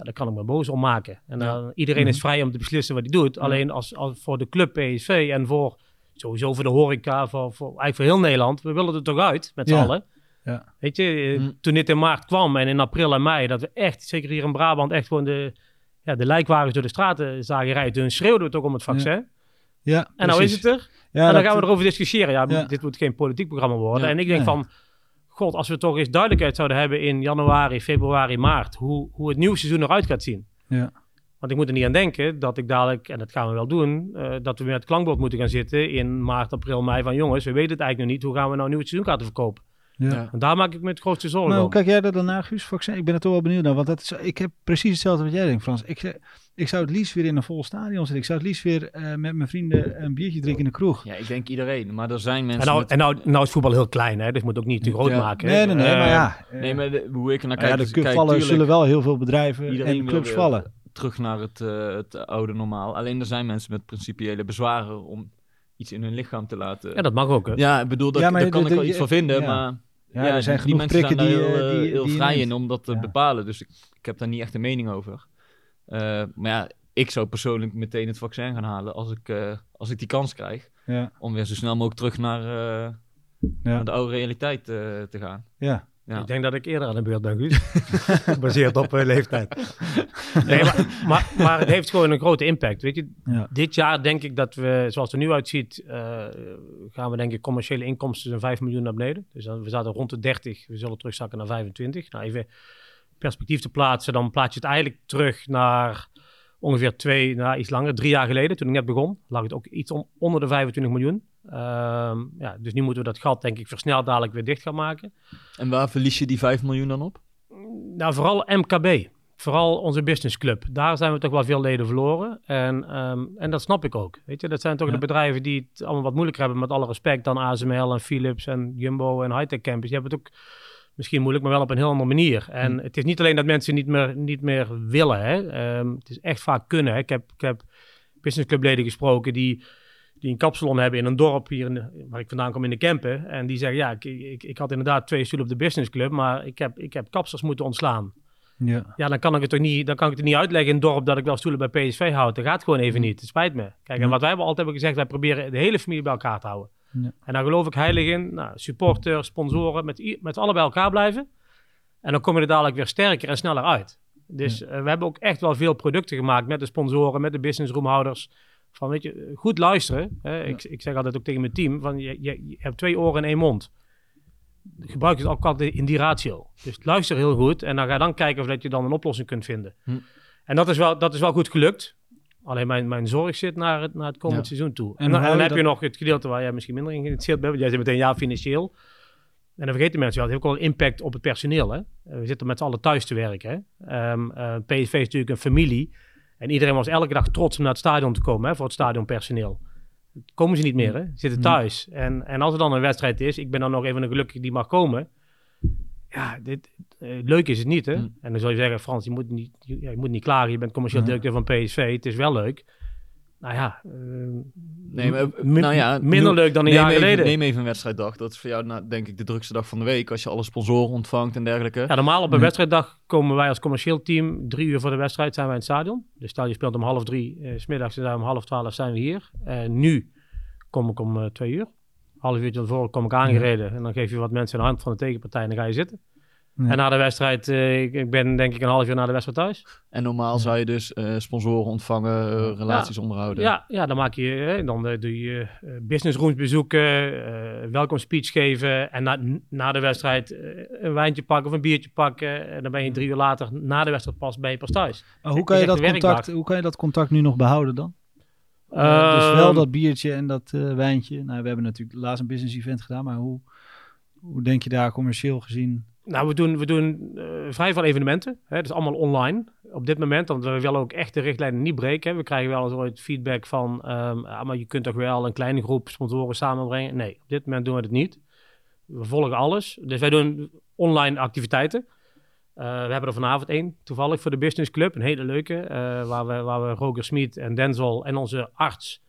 Ja, daar kan ik me boos om maken. En dan, iedereen is vrij om te beslissen wat hij doet. Alleen als, als voor de club PSV en voor sowieso voor de horeca, voor, voor, eigenlijk voor heel Nederland, we willen er toch uit met z'n Ja. allen. Ja. Weet je, eh, Mm. toen dit in maart kwam en in april en mei, dat we echt, zeker hier in Brabant, echt gewoon de, ja, de lijkwagens door de straten zagen rijden. Toen schreeuwden we toch om het vaccin. Ja, En nou is het er. Ja, en dan gaan we erover discussiëren. Ja, Ja. dit moet geen politiek programma worden. Ja. En ik denk van, god, als we toch eens duidelijkheid zouden hebben in januari, februari, maart, hoe, hoe het nieuwe seizoen eruit gaat zien. Ja. Want ik moet er niet aan denken dat ik dadelijk, en dat gaan we wel doen, eh, dat we met het klankbord moeten gaan zitten in maart, april, mei. Van jongens, we weten het eigenlijk nog niet. Hoe gaan we nou een nieuw seizoenkaarten verkopen? Ja. Ja. En daar maak ik me het grootste zorgen Maar hoe kijk jij er dan naar, Guus? Vaccin? Ik ben er toch wel benieuwd naar. Want dat is, ik heb precies hetzelfde wat jij denkt, Frans. Ik, zeg- ik zou het liefst weer in een vol stadion zitten. Ik zou het liefst weer eh, met mijn vrienden een biertje drinken in de kroeg. Ja, ik denk iedereen. Maar er zijn mensen En nou, met- en nou, nou is voetbal heel klein, hè? dus je moet ook niet te groot Ja. maken. Nee, nee, nee. Eh, maar ja. eh, Nee, maar de- hoe ik er naar nou ja, kijk... is- kijk, vallen, tuurlijk, zullen wel heel veel bedrijven Iedereen en wil clubs vallen. terug naar het, eh, het oude normaal. Alleen er zijn mensen met principiële bezwaren om iets in hun lichaam te laten. Ja, dat mag ook. Hè? Ja, ik bedoel, Ja, maar daar kan de- ik wel de- iets van vinden, ja. maar... Ja, er zijn die genoeg mensen prikken die, eh, heel, eh, die- heel die je vrij in om dat te Ja. bepalen. Dus ik, ik heb daar niet echt een mening over. Eh, maar ja, ik zou persoonlijk meteen het vaccin gaan halen als ik, als ik die kans krijg. Ja, Om weer zo snel mogelijk terug naar, naar de oude realiteit te gaan. ja. Ja. Ik denk dat ik eerder aan de beurt ben, Guus. (laughs) Gebaseerd op eh, leeftijd. Nee, maar, maar, maar het heeft gewoon een grote impact. Weet je, Ja. dit jaar denk ik dat we, zoals het er nu uitziet, eh, gaan we denk ik commerciële inkomsten van 5 miljoen naar beneden. Dus dan, we zaten rond de 30, we zullen terugzakken naar 25. Nou, even perspectief te plaatsen, dan plaats je het eigenlijk terug naar ongeveer twee, nou, iets langer, drie jaar geleden, toen ik net begon, lag het ook iets on- onder de 25 miljoen. Ehm, ja, dus nu moeten we dat gat denk ik versneld dadelijk weer dicht gaan maken. En waar verlies je die 5 miljoen dan op? Nou, vooral MKB. Vooral onze businessclub. Daar zijn we toch wel veel leden verloren. En, ehm, en dat snap ik ook. Weet je, dat zijn toch Ja. de bedrijven die het allemaal wat moeilijker hebben, met alle respect, dan ASML en Philips en Jumbo en Hightech Campus. Die hebben het ook misschien moeilijk, maar wel op een heel andere manier. En het is niet alleen dat mensen niet meer, niet meer willen. Hè. Ehm, het is echt vaak kunnen. Hè. Ik heb, ik heb businessclubleden gesproken die, die een kapsalon hebben in een dorp hier in de- waar ik vandaan kom in de Kempen. En die zeggen, ja, ik, ik, ik had inderdaad twee stoelen op de businessclub, maar ik heb, ik heb kapsels moeten ontslaan. Ja. Ja, dan kan ik het toch niet, dan kan ik het niet uitleggen in het dorp dat ik wel stoelen bij PSV houd. Dat gaat gewoon even niet. Het spijt me. Kijk, en Ja. wat wij hebben altijd hebben gezegd, wij proberen de hele familie bij elkaar te houden. Ja. En daar geloof ik heilig in. Nou, supporters, sponsoren, met, met z'n allen bij elkaar blijven. En dan kom je er dadelijk weer sterker en sneller uit. Dus eh, we hebben ook echt wel veel producten gemaakt met de sponsoren, met de businessroomhouders. Van weet je, goed luisteren. Hè? Ik, ik zeg altijd ook tegen mijn team: van je, je, je hebt twee oren en één mond. Gebruik het ook altijd in die ratio. Dus luister heel goed en dan ga dan kijken of dat je dan een oplossing kunt vinden. Hm. En dat is, wel, dat is wel goed gelukt. Alleen mijn, mijn zorg zit naar het, naar het komend Ja. seizoen toe. En En, dan, heb je nog het gedeelte waar jij misschien minder in geïnteresseerd bent. Want jij zit meteen ja financieel. En dan vergeten mensen wel, het heeft ook wel een impact op het personeel. Hè? Eh, We zitten met z'n allen thuis te werken. Hè? Ehm, eh, PSV is natuurlijk een familie. En iedereen was elke dag trots om naar het stadion te komen hè, voor het stadionpersoneel. Komen ze niet meer, hè? Ze zitten thuis. En, en als er dan een wedstrijd is, ik ben dan nog even een gelukkige die mag komen. Ja, dit, eh, leuk is het niet, hè? Mm. En dan zal je zeggen, Frans, je moet niet, je, je moet niet klagen. Je bent commercieel directeur van PSV. Het is wel leuk. Nou ja, eh, min- nou ja, minder leuk dan een jaar even, geleden. Neem even een wedstrijddag. Dat is voor jou nou, denk ik de drukste dag van de week. Als je alle sponsoren ontvangt en dergelijke. Ja, normaal op een Nee. wedstrijddag komen wij als commercieel team drie uur voor de wedstrijd zijn wij in het stadion. De stadion speelt om half drie, eh, s smiddags en om half twaalf zijn we hier. En nu kom ik om eh, twee uur. Half uurtje tevoren kom ik aangereden en dan geef je wat mensen een hand van de tegenpartij en dan ga je zitten. Ja. En na de wedstrijd, eh, ik, ik ben denk ik een half uur na de wedstrijd thuis. En normaal zou je dus eh, sponsoren ontvangen, eh, relaties onderhouden. Ja, ja, dan maak je, dan doe je business rooms bezoeken, eh welkom speech geven en na, na de wedstrijd een wijntje pakken of een biertje pakken. En dan ben je drie uur later, na de wedstrijd pas, ben je pas thuis. Maar hoe, kan je dat contact, hoe kan je dat contact nu nog behouden dan? Eh, dus wel dat biertje en dat eh, wijntje. Nou, we hebben natuurlijk laatst een business event gedaan, maar hoe, hoe denk je daar commercieel gezien? Nou, we doen, we doen eh, vrij veel evenementen. Hè? Is allemaal online op dit moment. Want we willen ook echt de richtlijnen niet breken. We krijgen wel eens ooit feedback van... ehm, ah, maar je kunt toch wel een kleine groep sponsoren samenbrengen? Nee, op dit moment doen we het niet. We volgen alles. Dus wij doen online activiteiten. Eh, we hebben er vanavond één, toevallig voor de Business Club. Een hele leuke. eh, waar, we, waar we Roger Smit en Denzel en onze arts...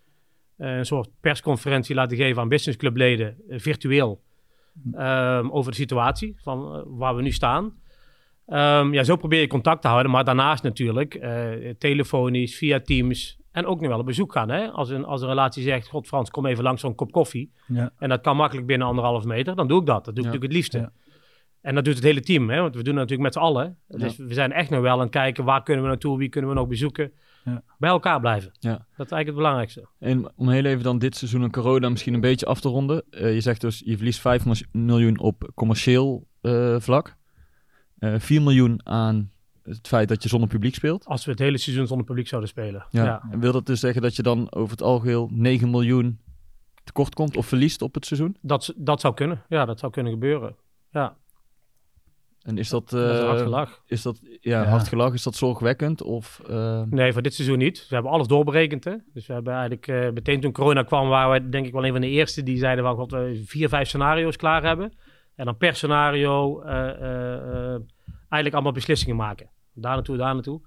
een soort persconferentie laten geven aan Business Club leden, virtueel ehm, over de situatie van eh, waar we nu staan. Ehm, ja, zo probeer je contact te houden. Maar daarnaast natuurlijk eh, telefonisch, via Teams. En ook nu wel op bezoek gaan. Hè? Als, een, als een relatie zegt, god Frans, kom even langs zo'n kop koffie. Ja. En dat kan makkelijk binnen anderhalf meter. Dan doe ik dat. Dat doe ik Ja. natuurlijk het liefste. Ja. En dat doet het hele team. Hè? Want we doen het natuurlijk met z'n allen. Dus we zijn echt nog wel aan het kijken, waar kunnen we naartoe? Wie kunnen we nog bezoeken? Ja. Bij elkaar blijven. Ja. Dat is eigenlijk het belangrijkste. En om heel even dan dit seizoen een corona misschien een beetje af te ronden. Eh, je zegt dus, je verliest 5 mis- miljoen op commercieel eh, vlak. Eh 4 miljoen aan het feit dat je zonder publiek speelt. Als we het hele seizoen zonder publiek zouden spelen. Ja. Ja. En wil dat dus zeggen dat je dan over het algeheel 9 miljoen tekort komt of verliest op het seizoen? Dat, dat zou kunnen. Ja, dat zou kunnen gebeuren. Ja, En is dat, dat is een eh, hard gelach. is dat ja, Ja. hard gelach? Is dat zorgwekkend? Of, eh, Nee, voor dit seizoen niet. We hebben alles doorberekend. Hè? Dus we hebben eigenlijk eh, meteen toen corona kwam, waren we denk ik wel een van de eerste die zeiden van god, we vier, vijf scenario's klaar hebben. En dan per scenario eh, eh, eh, eigenlijk allemaal beslissingen maken. Daar naartoe, daar naartoe.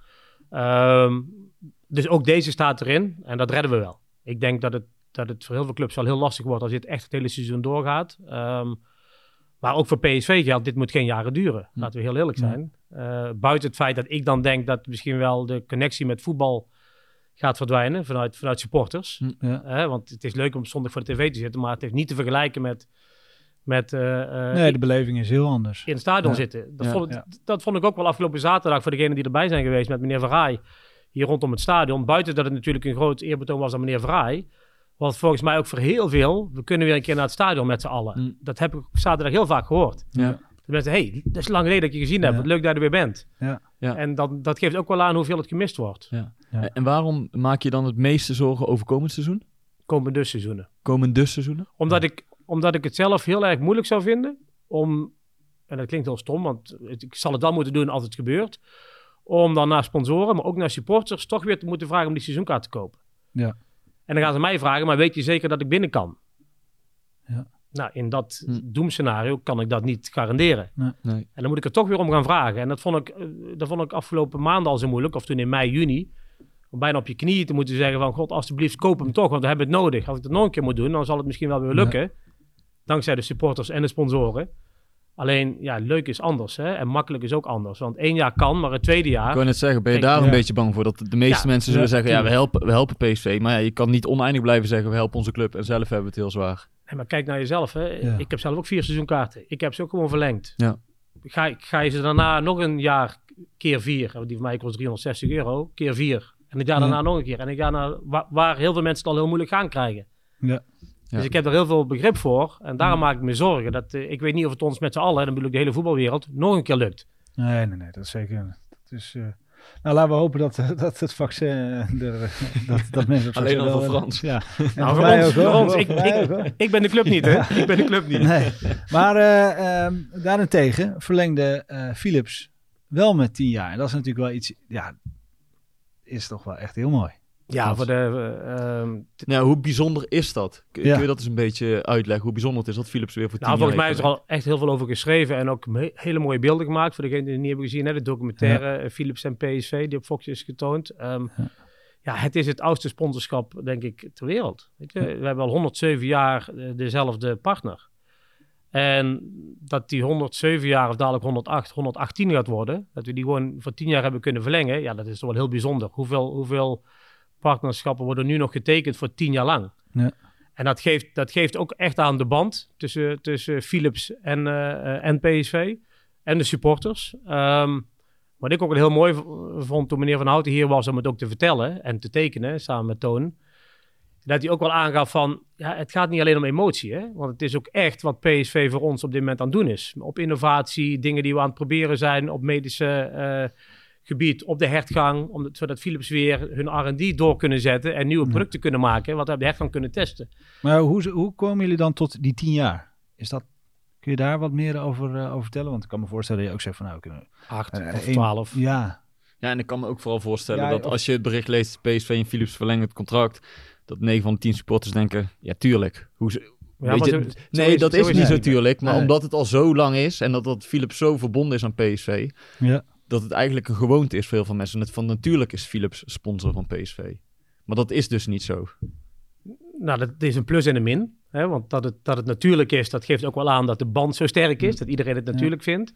Ehm, dus ook deze staat erin en dat redden we wel. Ik denk dat het, dat het voor heel veel clubs wel heel lastig wordt als dit echt het hele seizoen doorgaat. Ehm, maar ook voor PSV geldt, dit moet geen jaren duren. Laten we heel eerlijk zijn. Eh, buiten het feit dat ik dan denk dat misschien wel de connectie met voetbal gaat verdwijnen vanuit, vanuit supporters. Ja. Hè, want het is leuk om zondag voor de tv te zitten, maar het heeft niet te vergelijken met, met eh, eh, Nee, de beleving is heel anders. in het stadion Ja. zitten. Dat, Ja. vond dat vond ik ook wel afgelopen zaterdag voor degenen die erbij zijn geweest met meneer Verraai. Hier rondom het stadion. Buiten dat het natuurlijk een groot eerbetoon was aan meneer Verraai. Was volgens mij ook voor heel veel. We kunnen weer een keer naar het stadion met z'n allen. Mm. Dat heb ik zaterdag heel vaak gehoord. ja. De mensen, hey, dat is lang geleden dat je gezien heb. Ja. Wat leuk dat je er weer bent. Ja. Ja. En dat, dat geeft ook wel aan hoeveel het gemist wordt. Ja. Ja. En waarom maak je dan het meeste zorgen over komend seizoen? Komende dus seizoenen. Komende seizoenen? Omdat, ik, omdat ik het zelf heel erg moeilijk zou vinden om, en dat klinkt heel stom, want het- ik zal het dan moeten doen als het gebeurt, om dan naar sponsoren, maar ook naar supporters, toch weer te moeten vragen om die seizoenkaart te kopen. Ja. En dan gaan ze mij vragen, maar weet je zeker dat ik binnen kan? Ja. Nou, in dat Hm. doemscenario kan ik dat niet garanderen. Nee. En dan moet ik er toch weer om gaan vragen. En dat vond ik, eh, dat vond ik afgelopen maanden al zo moeilijk, of toen in mei, juni. Om bijna op je knieën te moeten zeggen van... God, alsjeblieft, koop hem toch, want we hebben het nodig. Als ik dat nog een keer moet doen, dan zal het misschien wel weer lukken. Dankzij de supporters en de sponsoren. Alleen, ja, leuk is anders. Hè? En makkelijk is ook anders. Want één jaar kan, maar het tweede jaar... Ik wou net zeggen, ben je daar een ja. beetje bang voor? Dat de meeste Ja. mensen zullen Ja, zeggen, ja, we helpen, we helpen PSV. Maar ja, je kan niet oneindig blijven zeggen, we helpen onze club. En zelf hebben we het heel zwaar. Nee, maar kijk naar jezelf. Hè. Ja. Ik heb zelf ook vier seizoenkaarten. Ik heb ze ook gewoon verlengd. Ja. Ga, ik- ga je ze daarna nog een jaar keer vier, die van mij kost 360 euro, keer vier. En het jaar Ja. daarna nog een keer. En ik ga naar waar, waar heel veel mensen het al heel moeilijk gaan krijgen. Ja. Ja. Dus ik heb er heel veel begrip voor. En daarom maak ik me zorgen. Dat, eh, ik weet niet of het ons met z'n allen, dan bedoel ik de hele voetbalwereld, nog een keer lukt. Nee, nee, nee, dat is zeker. Dat is, eh, nou, laten we hopen dat, dat het vaccin eh, er, dat, dat mensen het (laughs) Alleen al voor Frans. Ja. En (laughs) Nou, voor ons, ook, voor ons. Ik, ik, ik ben de club niet, hè? Ik ben de club niet. Nee. Maar eh, ehm, daarentegen verlengde eh, Philips wel met 10 jaar. En dat is natuurlijk wel iets, ja, is toch wel echt heel mooi. Ja, voor de... eh, ehm, Nou, hoe bijzonder is dat? Kun, Ja. kun je dat eens een beetje uitleggen? Hoe bijzonder het is dat Philips weer voor tien Nou, volgens mij is er al echt heel veel over geschreven en ook me- hele mooie beelden gemaakt. Voor degenen die het niet hebben gezien, hè, de documentaire eh, Philips en PSV, die op Fox is getoond. Ehm, ja. het is het oudste sponsorschap, denk ik, ter wereld. Weet je? We hebben al 107 jaar eh, dezelfde partner. En dat die 107 jaar of dadelijk 108, 118 gaat worden, dat we die gewoon voor 10 jaar hebben kunnen verlengen, ja, dat is toch wel heel bijzonder. Hoeveel, hoeveel partnerschappen worden nu nog getekend voor 10 jaar lang? Ja. En dat geeft, dat geeft ook echt aan de band tussen, tussen Philips en, eh, en PSV en de supporters. Ehm, wat ik ook heel mooi vond toen meneer Van Houten hier was om het ook te vertellen en te tekenen samen met Toon. Dat hij ook wel aangaf van, ja, het gaat niet alleen om emotie, hè? want het is ook echt wat PSV voor ons op dit moment aan het doen is. Op innovatie, dingen die we aan het proberen zijn op medische eh, gebied, op de hertgang, om, zodat Philips weer hun R&D door kunnen zetten en nieuwe producten kunnen maken, wat we op de hertgang kunnen testen. Maar hoe, hoe komen jullie dan tot die 10 jaar? Is dat, kun je daar wat meer over, eh, over vertellen? Want ik kan me voorstellen dat je ook zegt van nou, kunnen Acht eh, of twaalf. Ja, Ja, en ik kan me ook vooral voorstellen Ja, dat of- als je het bericht leest, PSV en Philips verlengen het contract, dat 9 van de 10 supporters denken, ja tuurlijk. Hoe ze, Ja, je, zo- zo nee, is- dat is is niet niet. tuurlijk, maar Nee. omdat het al zo lang is en dat, dat Philips zo verbonden is aan PSV, ja. Dat het eigenlijk een gewoonte is voor heel veel mensen. Net van natuurlijk is Philips sponsor van PSV. Maar dat is dus niet zo. Nou, dat is een plus en een min. Hè? Want dat het, dat het natuurlijk is, dat geeft ook wel aan dat de band zo sterk is. Dat iedereen het natuurlijk vindt.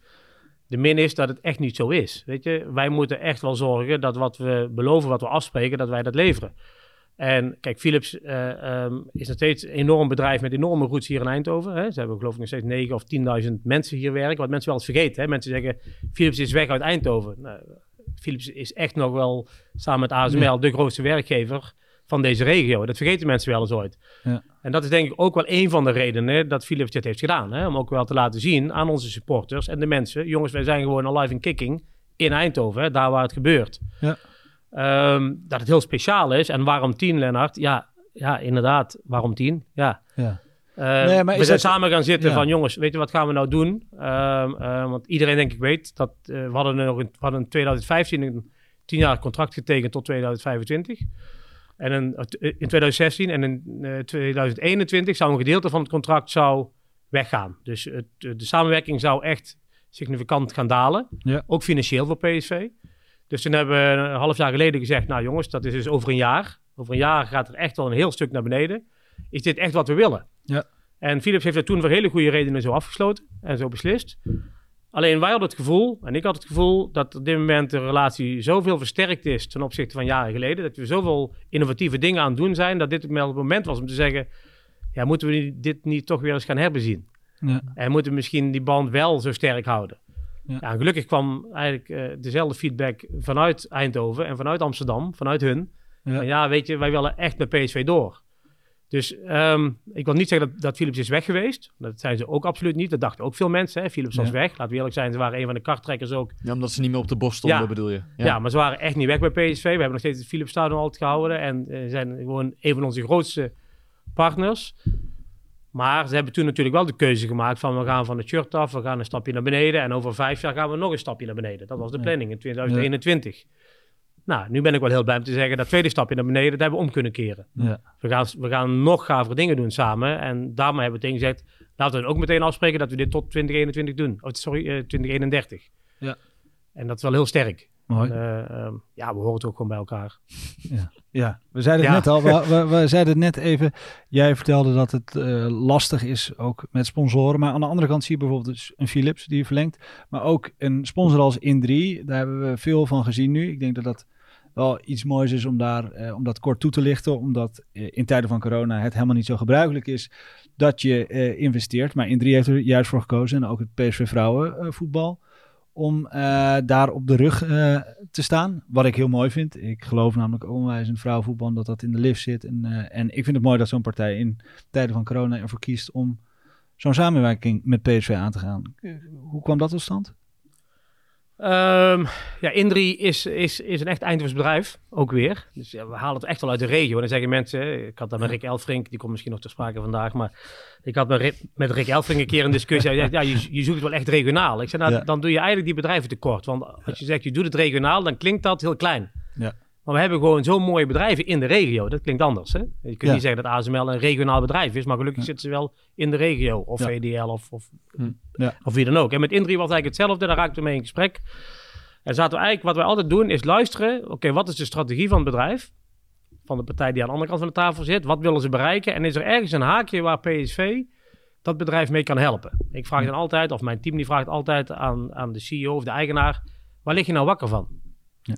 De min is dat het echt niet zo is. Weet je, wij moeten echt wel zorgen dat wat we beloven, wat we afspreken, dat wij dat leveren. En kijk, Philips eh, ehm, is nog steeds een enorm bedrijf met enorme roots hier in Eindhoven. Hè. Ze hebben geloof ik nog steeds 9 of 10.000 mensen hier werken. Wat mensen wel eens vergeten. Hè. Mensen zeggen, Philips is weg uit Eindhoven. Nou, Philips is echt nog wel, samen met ASML, de grootste werkgever van deze regio. Dat vergeten mensen wel eens ooit. Ja. En dat is denk ik ook wel een van de redenen dat Philips dit heeft gedaan. Hè? Om ook wel te laten zien aan onze supporters en de mensen. Jongens, wij zijn gewoon alive in kicking in Eindhoven, hè, daar waar het gebeurt. Ja. Ehm, dat het heel speciaal is. En waarom tien, Lennart? Ja, ja inderdaad. Waarom tien? Ja. Ja. Eh, Nee, maar we zijn dat- samen gaan zitten Ja. van jongens, weet je wat gaan we nou doen? Ehm, eh, want iedereen denk ik weet dat eh, we hadden nog in, we hadden in 2015 een tienjarig contract getekend tot 2025. En een, eh, in 2016 en in eh, 2021 zou een gedeelte van het contract zou weggaan. Dus het, de samenwerking zou echt significant gaan dalen. Ja. Ook financieel voor PSV. Dus toen hebben we een half jaar geleden gezegd, nou jongens, dat is dus over een jaar. Over een jaar gaat er echt wel een heel stuk naar beneden. Is dit echt wat we willen? Ja. En Philips heeft dat toen voor hele goede redenen zo afgesloten en zo beslist. Alleen wij hadden het gevoel, en ik had het gevoel, dat op dit moment de relatie zoveel versterkt is ten opzichte van jaren geleden. Dat we zoveel innovatieve dingen aan het doen zijn, dat dit het moment was om te zeggen, ja, moeten we dit niet toch weer eens gaan herbezien? Ja. En moeten we misschien die band wel zo sterk houden? Ja. Ja. en gelukkig kwam eigenlijk eh, dezelfde feedback vanuit Eindhoven en vanuit Amsterdam, vanuit hun. Ja. Ja, ja weet je, wij willen echt met PSV door. Dus ehm, ik wil niet zeggen dat, dat Philips is weg geweest. Dat zijn ze ook absoluut niet. Dat dachten ook veel mensen. Hè. Philips was Ja. weg. Laten we eerlijk zijn, ze waren een van de karttrekkers ook. Ja, omdat ze niet meer op de borst stonden, Ja. bedoel je? Ja. maar ze waren echt niet weg bij PSV. We hebben nog steeds het Philips Stadion altijd gehouden. En eh, zijn gewoon een van onze grootste partners. Maar ze hebben toen natuurlijk wel de keuze gemaakt van we gaan van het shirt af, we gaan een stapje naar beneden. En over vijf jaar gaan we nog een stapje naar beneden. Dat was de planning in 2021. Nou, nu ben ik wel heel blij om te zeggen dat tweede stapje naar beneden, dat hebben we om kunnen keren. Ja. We gaan, we gaan nog gavere dingen doen samen. En daarmee hebben we tegen gezegd, laten we ook meteen afspreken dat we dit tot 2021 doen. Oh, sorry, eh, 2031. Ja. En dat is wel heel sterk. Mooi. Eh, ehm, ja, we horen het ook gewoon bij elkaar. (laughs) Ja, we zeiden het Ja. net al. We, we, we zeiden het net even. Jij vertelde dat het eh, lastig is ook met sponsoren. Maar aan de andere kant zie je bijvoorbeeld dus een Philips die je verlengt. Maar ook een sponsor als In3. Daar hebben we veel van gezien nu. Ik denk dat dat wel iets moois is om, daar, eh, om dat kort toe te lichten. Omdat eh, in tijden van corona het helemaal niet zo gebruikelijk is dat je eh, investeert. Maar In3 heeft er juist voor gekozen. En ook het PSV vrouwenvoetbal. Om eh, daar op de rug eh, te staan. Wat ik heel mooi vind. Ik geloof namelijk onwijs in vrouwenvoetbal dat dat in de lift zit. En, eh, en ik vind het mooi dat zo'n partij in tijden van corona ervoor kiest om zo'n samenwerking met PSV aan te gaan. Hoe kwam dat tot stand? Ehm, ja, Indri is, is, is een echt Eindhoven's bedrijf, ook weer. Dus ja, we halen het echt wel uit de regio. En dan zeggen mensen, ik had dat met Rick Elfrink, die komt misschien nog ter sprake vandaag, maar ik had met Rick, met Rick Elfrink een keer een discussie. Hij ja, je, je zoekt het wel echt regionaal. Ik zei, nou, Ja. dan doe je eigenlijk die bedrijven tekort. Want als je zegt, je doet het regionaal, dan klinkt dat heel klein. Ja. Maar we hebben gewoon zo mooie bedrijven in de regio. Dat klinkt anders. Hè? Je kunt Ja. niet zeggen dat ASML een regionaal bedrijf is, maar gelukkig zitten ze wel in de regio. Of. VDL of, of, Hm. Ja. of wie dan ook. En met Indri was eigenlijk hetzelfde. Daar raakten we mee in gesprek. En zaten we eigenlijk, wat wij altijd doen, is luisteren. Oké, wat is de strategie van het bedrijf? Van de partij die aan de andere kant van de tafel zit. Wat willen ze bereiken? En is er ergens een haakje waar PSV dat bedrijf mee kan helpen? Ik vraag dan altijd, of mijn team die vraagt altijd aan, aan de CEO of de eigenaar. Waar lig je nou wakker van? Ja.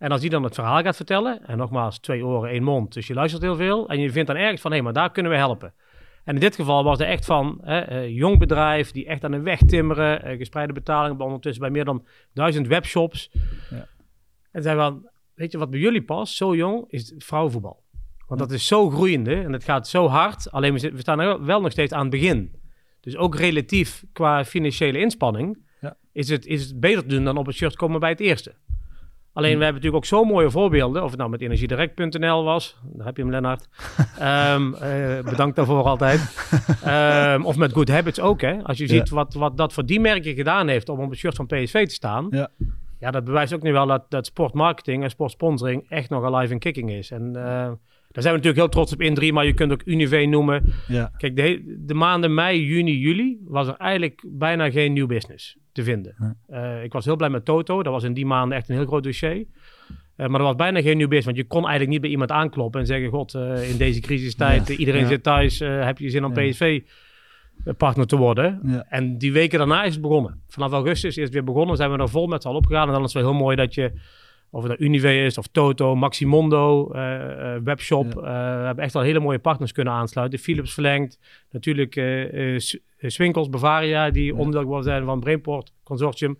En als die dan het verhaal gaat vertellen, en nogmaals, twee oren, één mond, dus je luistert heel veel, en je vindt dan ergens van, hé, maar daar kunnen we helpen. En in dit geval was er echt van, hè, eh, jong bedrijf, die echt aan de weg timmeren, eh, gespreide betalingen, ondertussen bij meer dan duizend webshops. Ja. En zei van, weet je wat bij jullie past, zo jong, is vrouwenvoetbal. Want dat is zo groeiende en het gaat zo hard, alleen we, staan er wel nog steeds aan het begin. Dus ook relatief qua financiële inspanning Ja. is, het, is het beter te doen dan op het shirt komen bij het eerste. Alleen Hm. we hebben natuurlijk ook zo mooie voorbeelden. Of het nou met energiedirect.nl was. Daar heb je hem, Lennart. (laughs) Ehm, eh, bedankt daarvoor altijd. Ehm, of met Good Habits ook. Hè. Als je Ja. ziet wat, wat dat voor die merken gedaan heeft om op het shirt van PSV te staan. Ja. Ja, dat bewijst ook nu wel dat, dat sportmarketing en sportsponsoring echt nog alive in kicking is. En eh, daar zijn we natuurlijk heel trots op in 3, maar je kunt ook Unive noemen. Ja, Kijk, de, de maanden mei, juni, juli was er eigenlijk bijna geen nieuw business te vinden. Ja. Eh, ik was heel blij met Toto. Dat was in die maanden echt een heel groot dossier. Eh, maar er was bijna geen nieuw business. Want je kon eigenlijk niet bij iemand aankloppen en zeggen... God, eh, in deze crisistijd, Ja. iedereen zit thuis. heb je zin om. PSV partner te worden. Ja. En die weken daarna is het begonnen. Vanaf augustus is het weer begonnen. Zijn we er vol met z'n allen opgegaan. En dan is het wel heel mooi dat je, of het nou Unive is, of Toto, Maximondo, eh, eh, Webshop. Ja. eh, we hebben echt al hele mooie partners kunnen aansluiten. Philips verlengd. Natuurlijk eh eh, eh, Swinkels, Bavaria, die onderdeel geworden zijn van Brainport Consortium.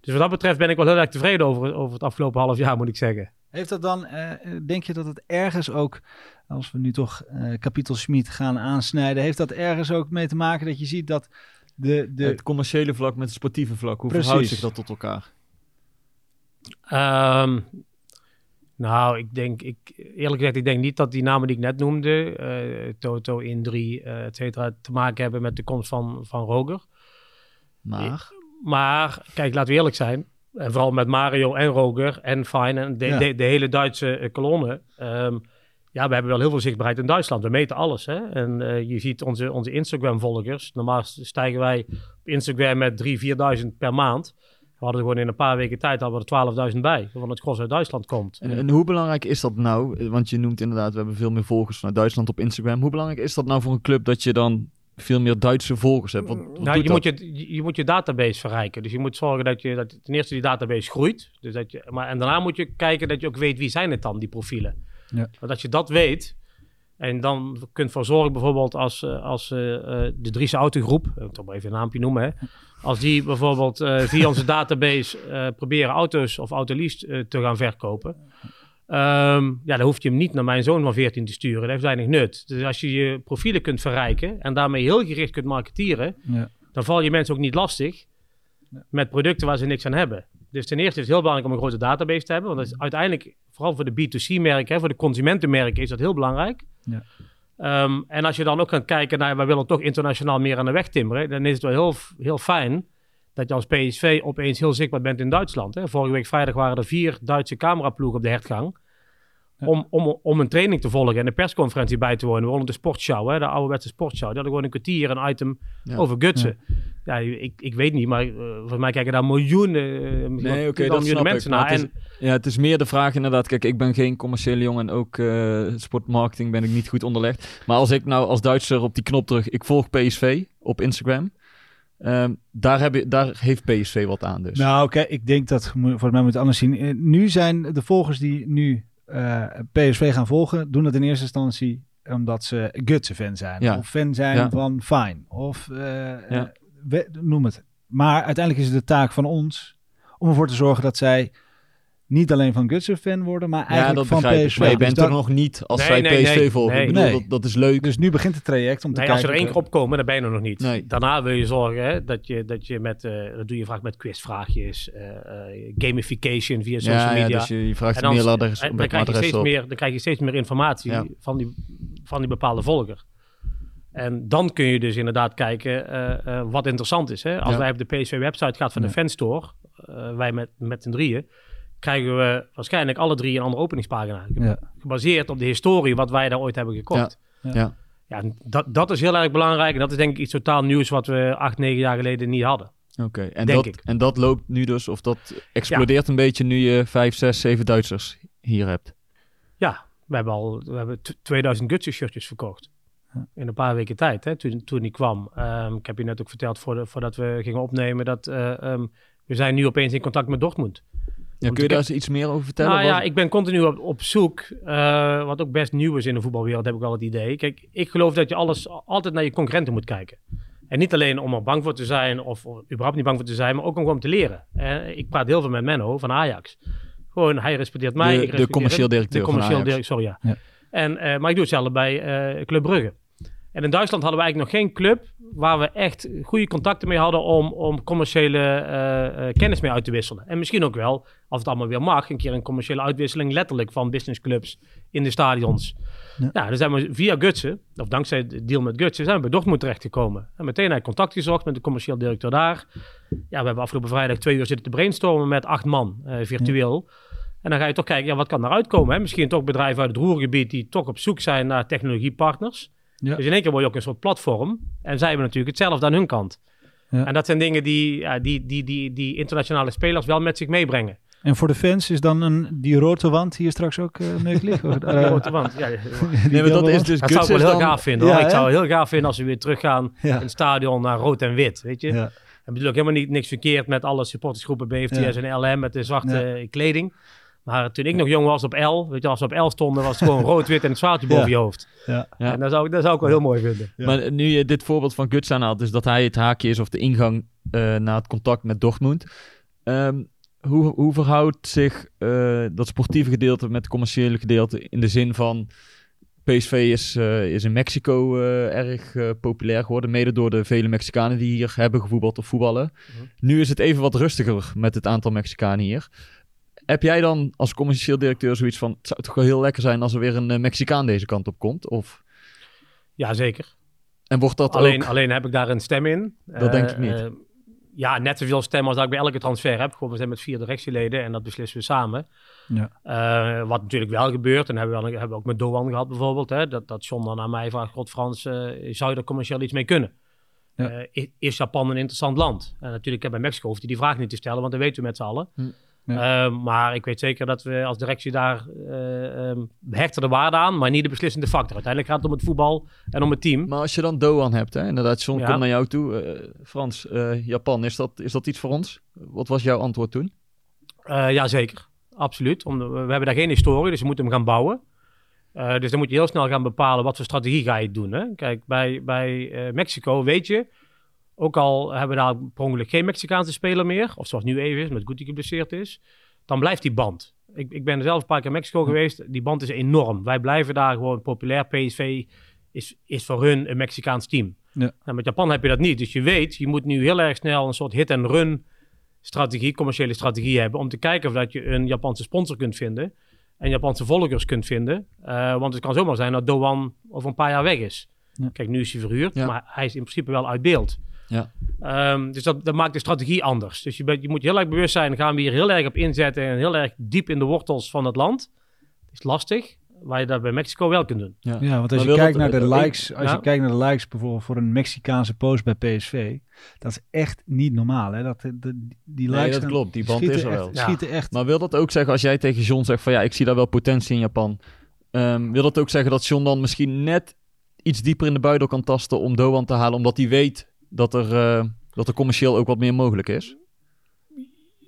Dus wat dat betreft ben ik wel heel erg tevreden over, over het afgelopen half jaar, moet ik zeggen. Heeft dat dan, eh, denk je dat het ergens ook, als we nu toch eh kapitel Schmid gaan aansnijden, heeft dat ergens ook mee te maken dat je ziet dat de, de Het commerciële vlak met het sportieve vlak, hoe Precies. verhoudt zich dat tot elkaar? Ehm, nou, ik denk, ik, eerlijk gezegd, ik denk niet dat die namen die ik net noemde, eh, Toto, Indri, eh et cetera, te maken hebben met de komst van, van Roger. Maar, Maar, kijk, laten we eerlijk zijn. En vooral met Mario en Roger en Fine en de, Ja. de, de hele Duitse eh, kolonne. Ehm, ja, we hebben wel heel veel zichtbaarheid in Duitsland. We meten alles. Hè? En eh, je ziet onze, onze Instagram-volgers. Normaal stijgen wij op Instagram met 3.000, 4.000 per maand. We hadden gewoon in een paar weken tijd hadden we er 12.000 bij. Van het gros uit Duitsland komt. en, en hoe belangrijk is dat nou? Want je noemt inderdaad, we hebben veel meer volgers vanuit Duitsland op Instagram. Hoe belangrijk is dat nou voor een club dat je dan veel meer Duitse volgers hebt? Wat, wat Nou, je moet dat? je, je, je moet je database verrijken. Dus je moet zorgen dat je dat ten eerste die database groeit. Dus dat je, maar, en daarna moet je kijken dat je ook weet wie zijn het dan, die profielen. Ja. Want als je dat weet en dan kunt voor zorgen bijvoorbeeld als, eh, als eh, eh, de Driese Autogroep, ik toch maar even een naampje noemen, hè, als die bijvoorbeeld eh, via onze database eh, proberen auto's of autolease eh, te gaan verkopen. ehm, ja, dan hoef je hem niet naar mijn zoon van 14 te sturen. Dat heeft weinig nut. Dus als je je profielen kunt verrijken en daarmee heel gericht kunt marketeren, ja, dan val je mensen ook niet lastig met producten waar ze niks aan hebben. Dus ten eerste is het heel belangrijk om een grote database te hebben. Want dat is uiteindelijk, vooral voor de B2C-merken, voor de consumentenmerken, is dat heel belangrijk. Ja. Ehm, en als je dan ook gaat kijken naar, wij willen toch internationaal meer aan de weg timmeren, dan is het wel heel, heel fijn dat je als PSV opeens heel zichtbaar bent in Duitsland. Hè. Vorige week vrijdag waren er vier Duitse cameraploegen op de hertgang. Om, om, om een training te volgen en een persconferentie bij te wonen. Wonen de sportshow, hè, de ouderwetse sportshow. Die hadden gewoon een kwartier een item Ja. over gutsen. Ja, ik, ik weet niet, maar eh, volgens mij kijken daar miljoenen, eh, Nee, oké, wel dat miljoenen ik. mensen naar. het En, is, ja, het is meer de vraag inderdaad. Kijk, ik ben geen commerciële jongen en ook eh, sportmarketing ben ik niet goed onderlegd. Maar als ik nou als Duitser op die knop druk, ik volg PSV op Instagram. ehm, daar, heb je, daar heeft PSV wat aan dus. Nou, oké, ik denk dat, voor mij moet anders zien. Nu zijn de volgers die nu eh, PSV gaan volgen, doen dat in eerste instantie omdat ze Gutsen-fan zijn. Ja. Of fan zijn Ja. van Fine. Of eh, Ja. we- noem het. Maar uiteindelijk is het de taak van ons om ervoor te zorgen dat zij niet alleen van Gutsen fan worden, maar ja, eigenlijk dat van. PSV. Maar je Dus bent dat- er nog niet als Nee, zij nee, PSV nee, volgen. Ik bedoel, dat, dat is leuk. Dus nu begint het traject om te nee, als kijken. ze er één keer opkomen, dan ben je er nog niet. Nee. Daarna wil je zorgen hè, dat, je, dat je met, eh, dat doe je vaak met quizvraagjes, eh, eh, gamification via social ja, media. ja, dus je, je vraagt En en een dan, krijg je adres steeds op. meer, dan krijg je steeds meer informatie Ja. van, die, van die bepaalde volger. En dan kun je dus inderdaad kijken eh, eh, wat interessant is. Hè? Als Ja. wij op de PSV-website gaat van de fanstore, eh, wij met, met z'n drieën, krijgen we waarschijnlijk alle drie een andere openingspagina. Ja. Gebaseerd op de historie wat wij daar ooit hebben gekocht. Ja. Ja. Dat, dat is heel erg belangrijk. En dat is denk ik iets totaal nieuws wat we acht, negen jaar geleden niet hadden. Oké, en, Denk dat, ik. en dat loopt nu dus, of dat explodeert een beetje nu je vijf, zes, zeven Duitsers hier hebt. Ja, we hebben al we hebben t- 2000 Gutsen shirtjes verkocht. In een paar weken tijd, hè, toen, toen die kwam. Ehm, ik heb je net ook verteld voor de- voordat we gingen opnemen dat eh, ehm, we zijn nu opeens in contact met Dortmund. Ja, kun je daar eens iets meer over vertellen? nou ja, ik ben continu op, op zoek, eh, wat ook best nieuw is in de voetbalwereld, heb ik wel het idee. Kijk, ik geloof dat je alles altijd naar je concurrenten moet kijken. En niet alleen om er bang voor te zijn of, of überhaupt niet bang voor te zijn, maar ook om gewoon te leren. Ik praat heel veel met Menno van Ajax. Gewoon, hij respecteert mij. De- ik de respecteer commercieel directeur De van commercieel Ajax. directeur, sorry ja. Ja. En, eh, maar ik doe hetzelfde bij eh, Club Brugge. En in Duitsland hadden we eigenlijk nog geen club waar we echt goede contacten mee hadden om, om commerciële eh, eh, kennis mee uit te wisselen. En misschien ook wel, als het allemaal weer mag, een keer een commerciële uitwisseling letterlijk van businessclubs in de stadions. Ja. Ja, dan zijn we via Gutsen, of dankzij de deal met Gutsen, zijn we bij Dortmund terechtgekomen. En meteen heb ik contact gezocht met de commercieel directeur daar. Ja, we hebben afgelopen vrijdag twee uur zitten te brainstormen met acht man, eh, virtueel. En dan ga je toch kijken, ja, wat kan eruit komen? Hè? Misschien toch bedrijven uit het roergebied die toch op zoek zijn naar technologiepartners. Ja. Dus in één keer word je ook een soort platform. En zij hebben natuurlijk hetzelfde aan hun kant. Ja. En dat zijn dingen die, ja, die, die, die, die internationale spelers wel met zich meebrengen. En voor de fans is dan een, die rode wand hier straks ook uh, mogelijk? (laughs) Of, Die grote wand, ja. Nee, maar dat is dus Dat zou ik wel heel dan- gaaf vinden. hoor. Ja, ik zou het heel gaaf vinden als we weer teruggaan Ja. in het stadion naar rood en wit. Weet je? Ja. En bedoel ook helemaal niet, niks verkeerd met alle supportersgroepen BFTS Ja. en LM met de zwarte Ja. eh, kleding. Maar toen ik nog jong was op L, weet je, als we op L stonden, was het gewoon (laughs) rood, wit en het zwaardje boven Ja. je hoofd. Ja. Ja. En dat zou, ik- dat zou ik wel heel mooi vinden. Ja. Maar nu je dit voorbeeld van Guts aanhaalt, dus dat hij het haakje is of de ingang eh, naar het contact met Dortmund. Ehm, hoe, hoe verhoudt zich eh, dat sportieve gedeelte met het commerciële gedeelte in de zin van PSV is, eh, is in Mexico eh, erg eh, populair geworden, mede door de vele Mexicanen die hier hebben gevoetbald of voetballen. Nu is het even wat rustiger met het aantal Mexicanen hier. Heb jij dan als commercieel directeur zoiets van, het zou toch wel heel lekker zijn als er weer een eh, Mexicaan deze kant op komt? Of, Ja, zeker. en wordt dat Alleen, ook... alleen heb ik daar een stem in. Dat denk ik niet. Eh, ja, net zoveel stem als dat ik bij elke transfer heb. Gewoon, we zijn met vier directieleden en dat beslissen we samen. Ja. Eh, wat natuurlijk wel gebeurt, en hebben we, wel- hebben we ook met Doan gehad bijvoorbeeld, hè, dat, dat John dan aan mij vraagt, God Frans, eh, zou je er commercieel iets mee kunnen? Ja. Eh, is, Japan een interessant land? En natuurlijk, heb bij Mexico hoeft hij die vraag niet te stellen, want dat weten we met z'n allen. Hm. Ja. Eh, maar ik weet zeker dat we als directie daar eh ehm, hechten de waarde aan, maar niet de beslissende factor. Uiteindelijk gaat het om het voetbal en om het team. Maar als je dan Doan hebt, hè, inderdaad, John Ja. komt naar jou toe. eh, Frans, eh, Japan, is dat, is dat iets voor ons? Wat was jouw antwoord toen? Eh ja, zeker. Absoluut. Om, we hebben daar geen historie, dus we moeten hem gaan bouwen. Eh, dus dan moet je heel snel gaan bepalen wat voor strategie ga je doen. Hè? Kijk, bij, bij eh, Mexico weet je, ook al hebben we daar per ongeluk geen Mexicaanse speler meer, of zoals nu even is, met Guti geblesseerd is, dan blijft die band. Ik, ik ben zelf een paar keer in Mexico geweest, die band is enorm. Wij blijven daar gewoon populair. PSV is, is voor hun een Mexicaans team. Ja. Nou, met Japan heb je dat niet. Dus je weet, je moet nu heel erg snel een soort hit-and-run strategie, commerciële strategie hebben om te kijken of dat je een Japanse sponsor kunt vinden en Japanse volgers kunt vinden. Eh, want het kan zomaar zijn dat Doan over een paar jaar weg is. Ja. Kijk, nu is hij verhuurd, maar hij is in principe wel uit beeld. Ja. Ehm, dus dat, dat maakt de strategie anders. Dus je, bent, je moet heel erg bewust zijn, gaan we hier heel erg op inzetten en heel erg diep in de wortels van het land. Dat is lastig, waar je dat bij Mexico wel kunt doen. Ja, want als Maar je kijkt dat- naar de eh, likes, als ja. je kijkt naar de likes bijvoorbeeld voor een Mexicaanse post bij PSV, dat is echt niet normaal. Hè? Dat, de, die likes Nee, dat dan klopt. Die band schieten is er echt, wel. Ja. Schieten echt. Maar wil dat ook zeggen, als jij tegen John zegt van ja, ik zie daar wel potentie in Japan. ehm, wil dat ook zeggen dat John dan misschien net iets dieper in de buidel kan tasten om Doan te halen, omdat hij weet dat er, eh, dat er commercieel ook wat meer mogelijk is?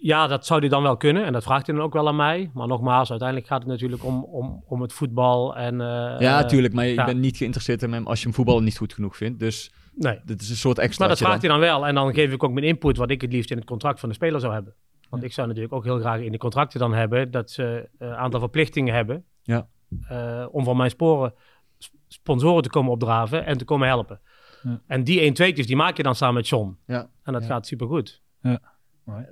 Ja, dat zou hij dan wel kunnen en dat vraagt hij dan ook wel aan mij. Maar nogmaals, uiteindelijk gaat het natuurlijk om, om, om het voetbal en... eh, ja, eh, tuurlijk, maar je ja. bent niet geïnteresseerd in hem als je hem voetballen niet goed genoeg vindt. Dus Nee. dit is een soort extra. Maar dat vraagt hij dan wel. En dan geef ik ook mijn input wat ik het liefst in het contract van de speler zou hebben. Want Ja. ik zou natuurlijk ook heel graag in de contracten dan hebben dat ze een aantal verplichtingen hebben. Ja. eh, om van mijn sporen sp- sponsoren te komen opdraven en te komen helpen. Ja. En die 1 2 die maak je dan samen met John. Ja. En dat Ja. gaat supergoed.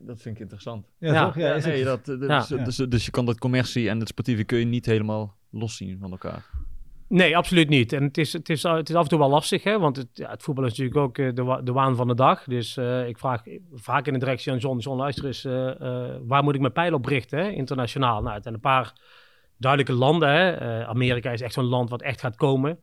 Dat vind ik interessant. Ja, Ja. toch? Ja, nee, dat, Ja. dus, dus, dus je kan dat commercie en het sportieve kun je niet helemaal loszien van elkaar. Nee, absoluut niet. En het is, het is, het is af en toe wel lastig, hè? want het, ja, het voetbal is natuurlijk ook eh, de, wa- de waan van de dag. Dus eh, ik vraag vaak in de directie aan John, John luister eens, eh, eh, waar moet ik mijn pijl op richten, hè? internationaal? Nou, het zijn een paar duidelijke landen. Hè? Eh, Amerika is echt zo'n land wat echt gaat komen.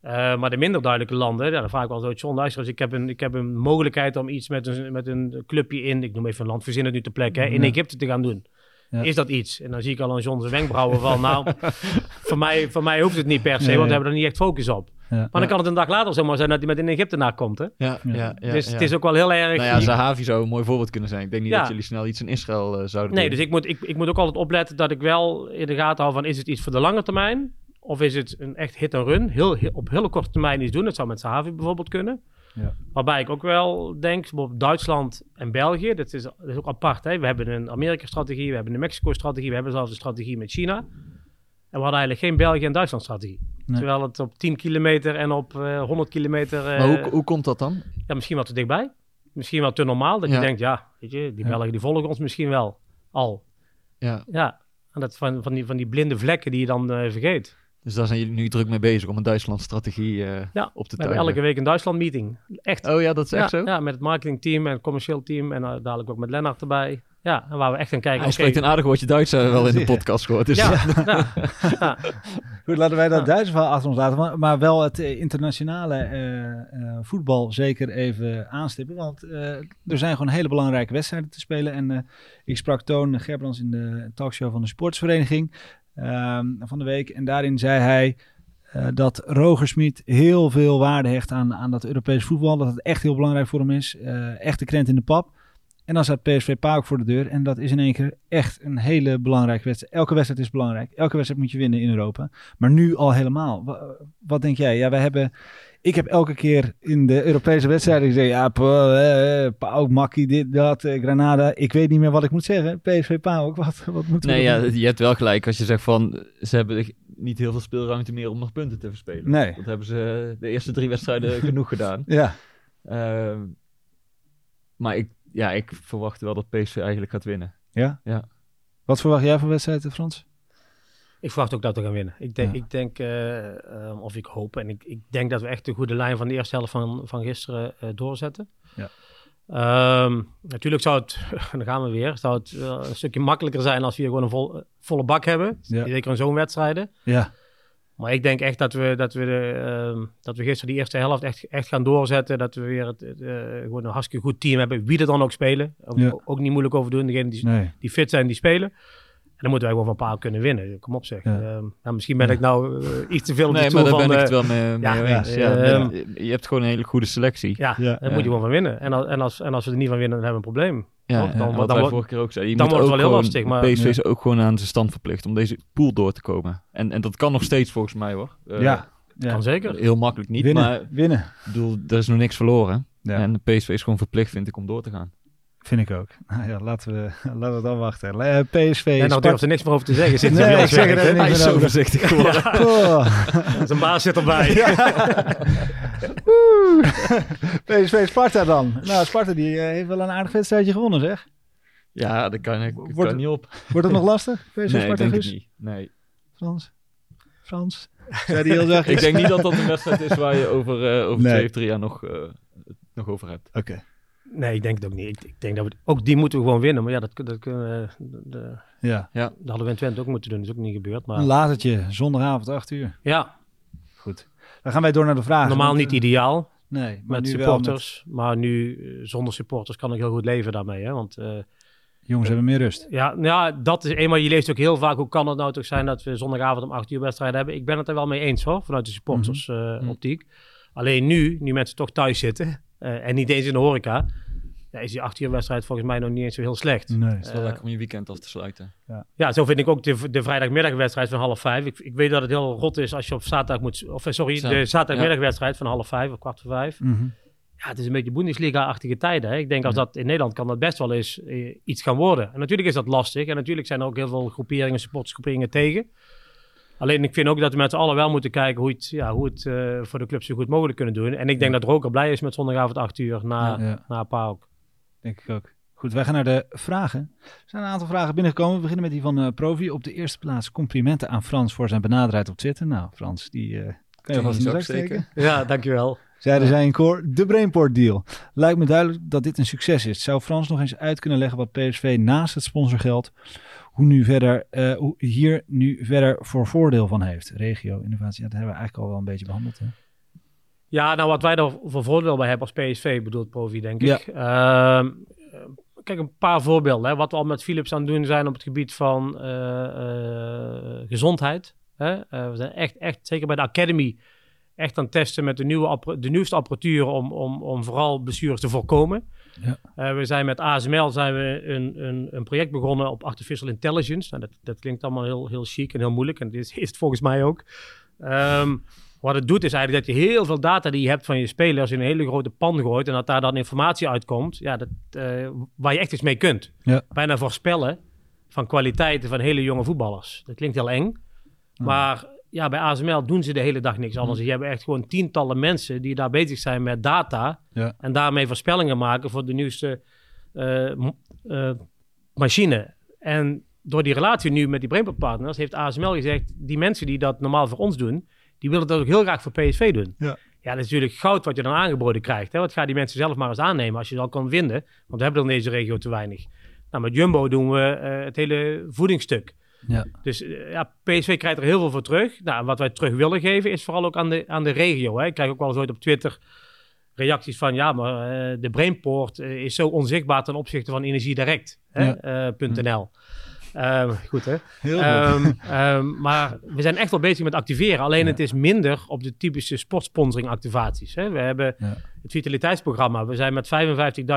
Eh, maar de minder duidelijke landen, ja, dan vraag ik wel zo, John, luister eens, ik heb een, ik heb een mogelijkheid om iets met een, met een clubje in, ik noem even een land, verzin het nu ter plekke, hè, in Ja. Egypte te gaan doen. Ja. Is dat iets? En dan zie ik al aan John zijn wenkbrauwen van, nou, (laughs) voor mij, voor mij hoeft het niet per se, Nee. want we hebben er niet echt focus op. Ja. Maar dan kan het een dag later zomaar zijn dat hij met een Egyptenaar komt. Hè? Ja, Ja. dus ja. het is ook wel heel erg... Nou ja, Zahavi zou een mooi voorbeeld kunnen zijn. Ik denk niet Ja. dat jullie snel iets in Israël eh, zouden nee, doen. dus ik moet, ik, ik moet ook altijd opletten dat ik wel in de gaten hou van... is het iets voor de lange termijn? Of is het een echt hit en run? Heel, heel- op hele korte termijn iets doen. Dat zou met Sahavi bijvoorbeeld kunnen. Ja. Waarbij ik ook wel denk, bijvoorbeeld Duitsland en België, dat is, dat is ook apart. Hè? We hebben een Amerika-strategie, we hebben een Mexico-strategie, we hebben zelfs een strategie met China. En we hadden eigenlijk geen België- en Duitsland-strategie. Nee. Terwijl het op 10 kilometer en op eh 100 kilometer... eh, Maar hoe, hoe komt dat dan? ja, misschien wel te dichtbij. Misschien wel te normaal. Dat Ja. je denkt, ja, weet je, die Ja. Belgen die volgen ons misschien wel al. Ja, Ja, en dat van, van, die, van die blinde vlekken die je dan eh, vergeet. Dus daar zijn jullie nu druk mee bezig om een Duitsland-strategie eh, Ja, op te We tuigen. elke week een Duitsland-meeting. Echt. Oh ja, dat is ja, echt zo? Ja, met het marketingteam en het commercieel team. En eh, dadelijk ook met Lennart erbij. Ja, en waar we echt gaan kijken. Hij oké, spreekt een aardig woordje Duits, we wel in de podcast gehoord. Dus ja, (laughs) ja, ja. Goed, laten wij dat Ja. Duitse verhaal achter ons laten. Maar, maar wel het eh, internationale eh, eh, voetbal zeker even aanstippen. Want eh, er zijn gewoon hele belangrijke wedstrijden te spelen. En eh, ik sprak Toon Gerbrands in de talkshow van de sportsvereniging ehm, van de week. En daarin zei hij eh, dat Roger Smit heel veel waarde hecht aan, aan dat Europees voetbal. Dat het echt heel belangrijk voor hem is. Eh, echt de krent in de pap. En dan staat PSV Paok voor de deur. En dat is in één keer echt een hele belangrijke wedstrijd. Elke wedstrijd is belangrijk. Elke wedstrijd moet je winnen in Europa. Maar nu al helemaal. Wa- Wat, denk jij? Ja, wij hebben... Ik heb elke keer in de Europese wedstrijden gezegd... Ja, pa, Paok, Makkie, dit, dat, eh, Granada. Ik weet niet meer wat ik moet zeggen. PSV Paok, wat, wat moeten we Nee, ja, je hebt wel gelijk als je zegt van ze hebben niet heel veel speelruimte meer om nog punten te verspelen. Nee. Dat hebben ze de eerste drie wedstrijden (laughs) genoeg gedaan. Ja, Ehm, maar ik, ja, ik verwacht wel dat PSV eigenlijk gaat winnen. ja? Ja. Wat verwacht jij van wedstrijden, Frans? Ik verwacht ook dat we gaan winnen. Ik denk, Ja. ik denk eh, ehm, of ik hoop en ik, ik denk dat we echt de goede lijn van de eerste helft van, van gisteren eh, doorzetten. Ja. Ehm, natuurlijk zou het, (laughs) dan gaan we weer, zou het eh, een stukje makkelijker zijn als we hier gewoon een vol, volle bak hebben. Ja. Zeker in zo'n wedstrijden. Ja, Maar ik denk echt dat we, dat we, de, ehm, dat we gisteren die eerste helft echt, echt gaan doorzetten. Dat we weer het, gewoon een hartstikke goed team hebben. Wie er dan ook spelen. Ook, Ja. ook niet moeilijk over doen. Degenen die, nee. die fit zijn, die spelen. En dan moeten wij gewoon van Paal kunnen winnen. Kom op zeg. Ja. Ehm, nou, misschien ben ik nou eh, iets te veel op de Nee, maar daar van... ben ik eh, het wel mee, ja, mee ja, eens. Ja, ehm, je hebt gewoon een hele goede selectie. ja, Ja. daar Ja. moet je gewoon van winnen. En, als, en, als, en als we er niet van winnen, dan hebben we een probleem. Ja, Dan- wat dan wij wordt- vorige keer ook zeiden. Je dan wordt het wel heel gewoon- lastig, maar- PSV is ook gewoon aan zijn stand verplicht om deze pool door te komen. En, en dat kan nog steeds volgens mij hoor. Eh, ja. ja. Kan zeker. Heel makkelijk niet, winnen, maar winnen. ik bedoel, er is nog niks verloren. Ja. En PSV is gewoon verplicht, vind ik, om door te gaan. Vind ik ook. Nou ja, laten we, (laughs) laten we dan wachten. Eh, PSV, En nou Sparta- durft er niks meer over te zeggen. Zit Nee, ik zeg er niks meer over. voorzichtig geworden. (laughs) Oh. Zijn baas zit erbij. (laughs) PSV Sparta dan. Nou, Sparta die eh, heeft wel een aardig wedstrijdje gewonnen, zeg. Ja, dat kan ik Wordt kan niet op. Wordt het nog lastig? PSV Nee, ik Sparta, denk niet. Nee. Frans? Frans? Zei die heel zachtjes? Ik denk niet dat dat een wedstrijd is waar je over, eh, over Nee. twee of drie jaar nog, eh, nog over hebt. Oké. Nee, ik denk het ook niet. Ik, ik denk dat we, ook die moeten we gewoon winnen. Maar ja, dat, dat, kunnen we- de, de- Ja. dat hadden we in Twente ook moeten doen. Dat is ook niet gebeurd. Een Maar latertje, zondagavond, 8 uur. ja, Goed. Dan gaan wij door naar de vragen. normaal niet eh, ideaal Nee, maar met nu wel supporters. Maar nu eh, zonder supporters kan ik heel goed leven daarmee. Hè? Want eh, Jongens hebben meer rust. ja, nou ja, dat is eenmaal. Je leest ook heel vaak. Hoe kan het nou toch zijn dat we zondagavond om 8 uur wedstrijden hebben? Ik ben het er wel mee eens hoor. Vanuit de supporters eh, Mhm. optiek. Alleen nu, nu mensen toch thuis zitten. Eh, en niet eens in de horeca. Ja, is die 8 uur wedstrijd volgens mij nog niet eens zo heel slecht. Nee. Het is wel Eh, lekker om je weekend af te sluiten. Ja, zo vind ik ook de, de vrijdagmiddagwedstrijd van half vijf. Ik, ik weet dat het heel rot is als je op zaterdag moet... Of eh, sorry, de zaterdagmiddagwedstrijd van half vijf of kwart voor vijf. Mhm. Ja, het is een beetje Bundesliga-achtige tijden. Hè? Ik denk als dat in Nederland kan dat best wel eens eh, iets gaan worden. En natuurlijk is dat lastig. En natuurlijk zijn er ook heel veel groeperingen, supportersgroeperingen tegen. Alleen ik vind ook dat we met z'n allen wel moeten kijken hoe het, ja, hoe het eh, voor de club zo goed mogelijk kunnen doen. En ik denk dat Roker blij is met zondagavond 8 uur na, Ja. na PAOK. Denk ik ook. Goed, wij gaan naar de vragen. Er zijn een aantal vragen binnengekomen. We beginnen met die van eh, Provi. Op de eerste plaats complimenten aan Frans voor zijn benaderheid op Twitter. Nou, Frans, die eh, kan je vast in de steken? Ja, dankjewel. Zeiden zij in koor, de Brainport deal. Lijkt me duidelijk dat dit een succes is. Zou Frans nog eens uit kunnen leggen wat PSV naast het sponsorgeld, hoe, nu verder, eh, hoe hier nu verder voor voordeel van heeft? Regio, innovatie, dat hebben we eigenlijk al wel een beetje behandeld. Hè? Ja, nou wat wij er voor voordeel bij hebben als PSV, bedoelt Provi, denk ik. Ehm, eh, kijk, een paar voorbeelden. Hè. Wat we al met Philips aan het doen zijn op het gebied van eh, gezondheid. Hè. We zijn echt, echt, zeker bij de Academy, echt aan het testen met de, nieuwe de nieuwste apparatuur om, om, om vooral blessures te voorkomen. Ja. Eh, we zijn met ASML zijn we een, een, een project begonnen op artificial intelligence. Nou, dat, dat klinkt allemaal heel, heel chic en heel moeilijk. En dit is, is het volgens mij ook. Ehm, wat het doet is eigenlijk dat je heel veel data die je hebt van je spelers in een hele grote pan gooit. En dat daar dan informatie uitkomt ja, dat, eh, waar je echt iets mee kunt. Ja. Bijna voorspellen van kwaliteiten van hele jonge voetballers. Dat klinkt heel eng. Maar ja, bij ASML doen ze de hele dag niks anders. Je hebt echt gewoon tientallen mensen die daar bezig zijn met data. Ja. En daarmee voorspellingen maken voor de nieuwste eh, eh, machine. En door die relatie nu met die Brainport partners heeft ASML gezegd... die mensen die dat normaal voor ons doen... die willen dat ook heel graag voor PSV doen. Ja. Ja, dat is natuurlijk goud wat je dan aangeboden krijgt. Hè? Wat gaan die mensen zelf maar eens aannemen als je ze al kan vinden. Want we hebben er in deze regio te weinig. Nou, met Jumbo doen we eh, het hele voedingsstuk. Ja. Dus eh, ja, PSV krijgt er heel veel voor terug. Nou, wat wij terug willen geven is vooral ook aan de, aan de regio. Hè. Ik krijg ook wel eens ooit op Twitter reacties van... ja, maar eh, de Brainport eh, is zo onzichtbaar ten opzichte van Energie Direct. Hè, Ja. eh. Ehm, goed hè? Heel goed. Ehm, (laughs) ehm, maar we zijn echt wel bezig met activeren. Alleen Ja. het is minder op de typische sportsponsoring activaties. Hè. We hebben Ja. het vitaliteitsprogramma. We zijn met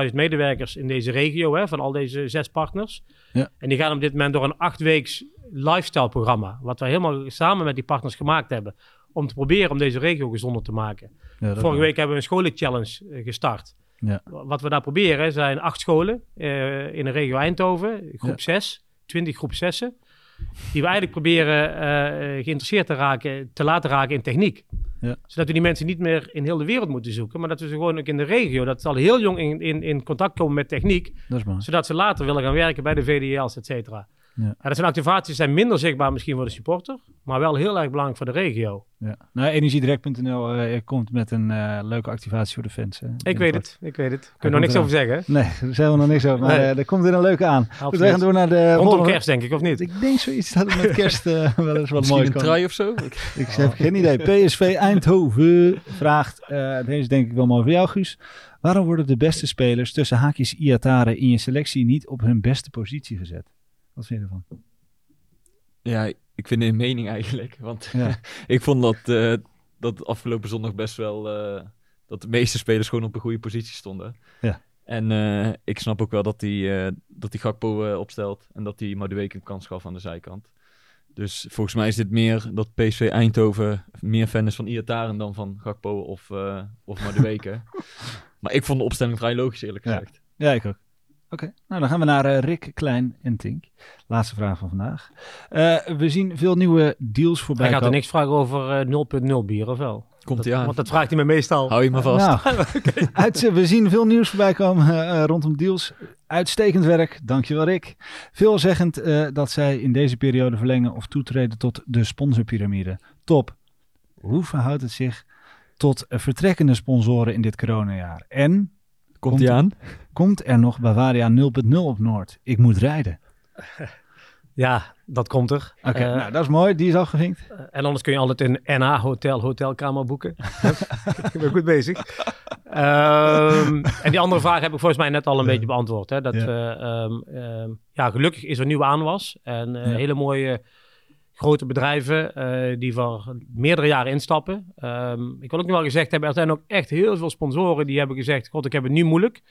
55.000 medewerkers in deze regio, hè, van al deze zes partners. Ja. En die gaan op dit moment door een achtweeks lifestyle programma. Wat we helemaal samen met die partners gemaakt hebben. Om te proberen om deze regio gezonder te maken. Ja, Vorige week hebben we een scholenchallenge eh, gestart. Ja. Wat we daar proberen zijn acht scholen eh, in de regio Eindhoven. Groep Ja. 6, 20 groep 6'en. Die we eigenlijk proberen eh, geïnteresseerd te, raken, te laten raken in techniek. Ja. Zodat we die mensen niet meer in heel de wereld moeten zoeken. Maar dat we ze gewoon ook in de regio, dat ze al heel jong in, in, in contact komen met techniek. Zodat ze later willen gaan werken bij de VDL's, et cetera. Ja. dat zijn activaties die zijn minder zichtbaar misschien voor de supporter. Maar wel heel erg belangrijk voor de regio. Ja. Nou, energiedirect.nl eh, komt met een eh, leuke activatie voor de fans. hè, Ik weet het, ik weet het. Kun je komt nog niks over zeggen. Nee, daar zijn we nog niks over. Maar Nee. eh, er komt weer een leuke aan. Absoluut. wij gaan door naar de Rondom volgende. kerst denk ik, of niet? Ik denk zoiets dat het met kerst eh, wel eens wat Misschien moois een kan. trui of zo? (laughs) Ik heb geen idee. PSV Eindhoven vraagt, eh, deze is denk ik wel mooi voor jou Guus. Waarom worden de beste spelers tussen haakjes Iatare in je selectie niet op hun beste positie gezet? Wat vind je ervan? Ja, ik vind het een mening eigenlijk. Want Ja. (laughs) ik vond dat, eh, dat afgelopen zondag best wel... eh, dat de meeste spelers gewoon op een goede positie stonden. Ja. En eh, ik snap ook wel dat hij dat die Gakpo opstelt. En dat hij Madueke een kans gaf aan de zijkant. Dus volgens mij is dit meer dat PSV Eindhoven meer fan is van Iataren dan van Gakpo of, eh of Madueke. (laughs) maar ik vond de opstelling vrij logisch eerlijk Ja. gezegd. Ja, ik ook. Oké, nou dan gaan we naar eh, Rick, Klein en Tink. Laatste vraag van vandaag. Eh, we zien veel nieuwe deals voorbij Hij gaat er niks vragen over eh, 0.0 bier, of wel? Komt hij aan. Want dat vraagt hij me meestal. Hou je maar vast. Nou, (laughs) (laughs) uit, we zien veel nieuws voorbij komen eh, eh, rondom deals. Uitstekend werk, dankjewel Rick. Veelzeggend eh dat zij in deze periode verlengen of toetreden tot de sponsorpyramide. Top. Hoe verhoudt het zich tot eh, vertrekkende sponsoren in dit coronajaar? En Komt hij aan? komt er nog Bavaria 0.0 op Noord? Ik moet rijden. (laughs) Ja, dat komt er. Oké, Eh, nou dat is mooi, die is afgevinkt. En anders kun je altijd een NH Hotel hotelkamer boeken. (laughs) ik ben goed bezig. Ehm, en die andere vraag heb ik volgens mij net al een beetje beantwoord. Hè? Dat Ja. we, ehm, ehm, ja, gelukkig is er nieuwe aanwas. En eh, Ja. hele mooie grote bedrijven eh, die voor meerdere jaren instappen. Ehm, ik wil ook nog wel gezegd hebben, er zijn ook echt heel veel sponsoren die hebben gezegd, god ik heb het nu moeilijk.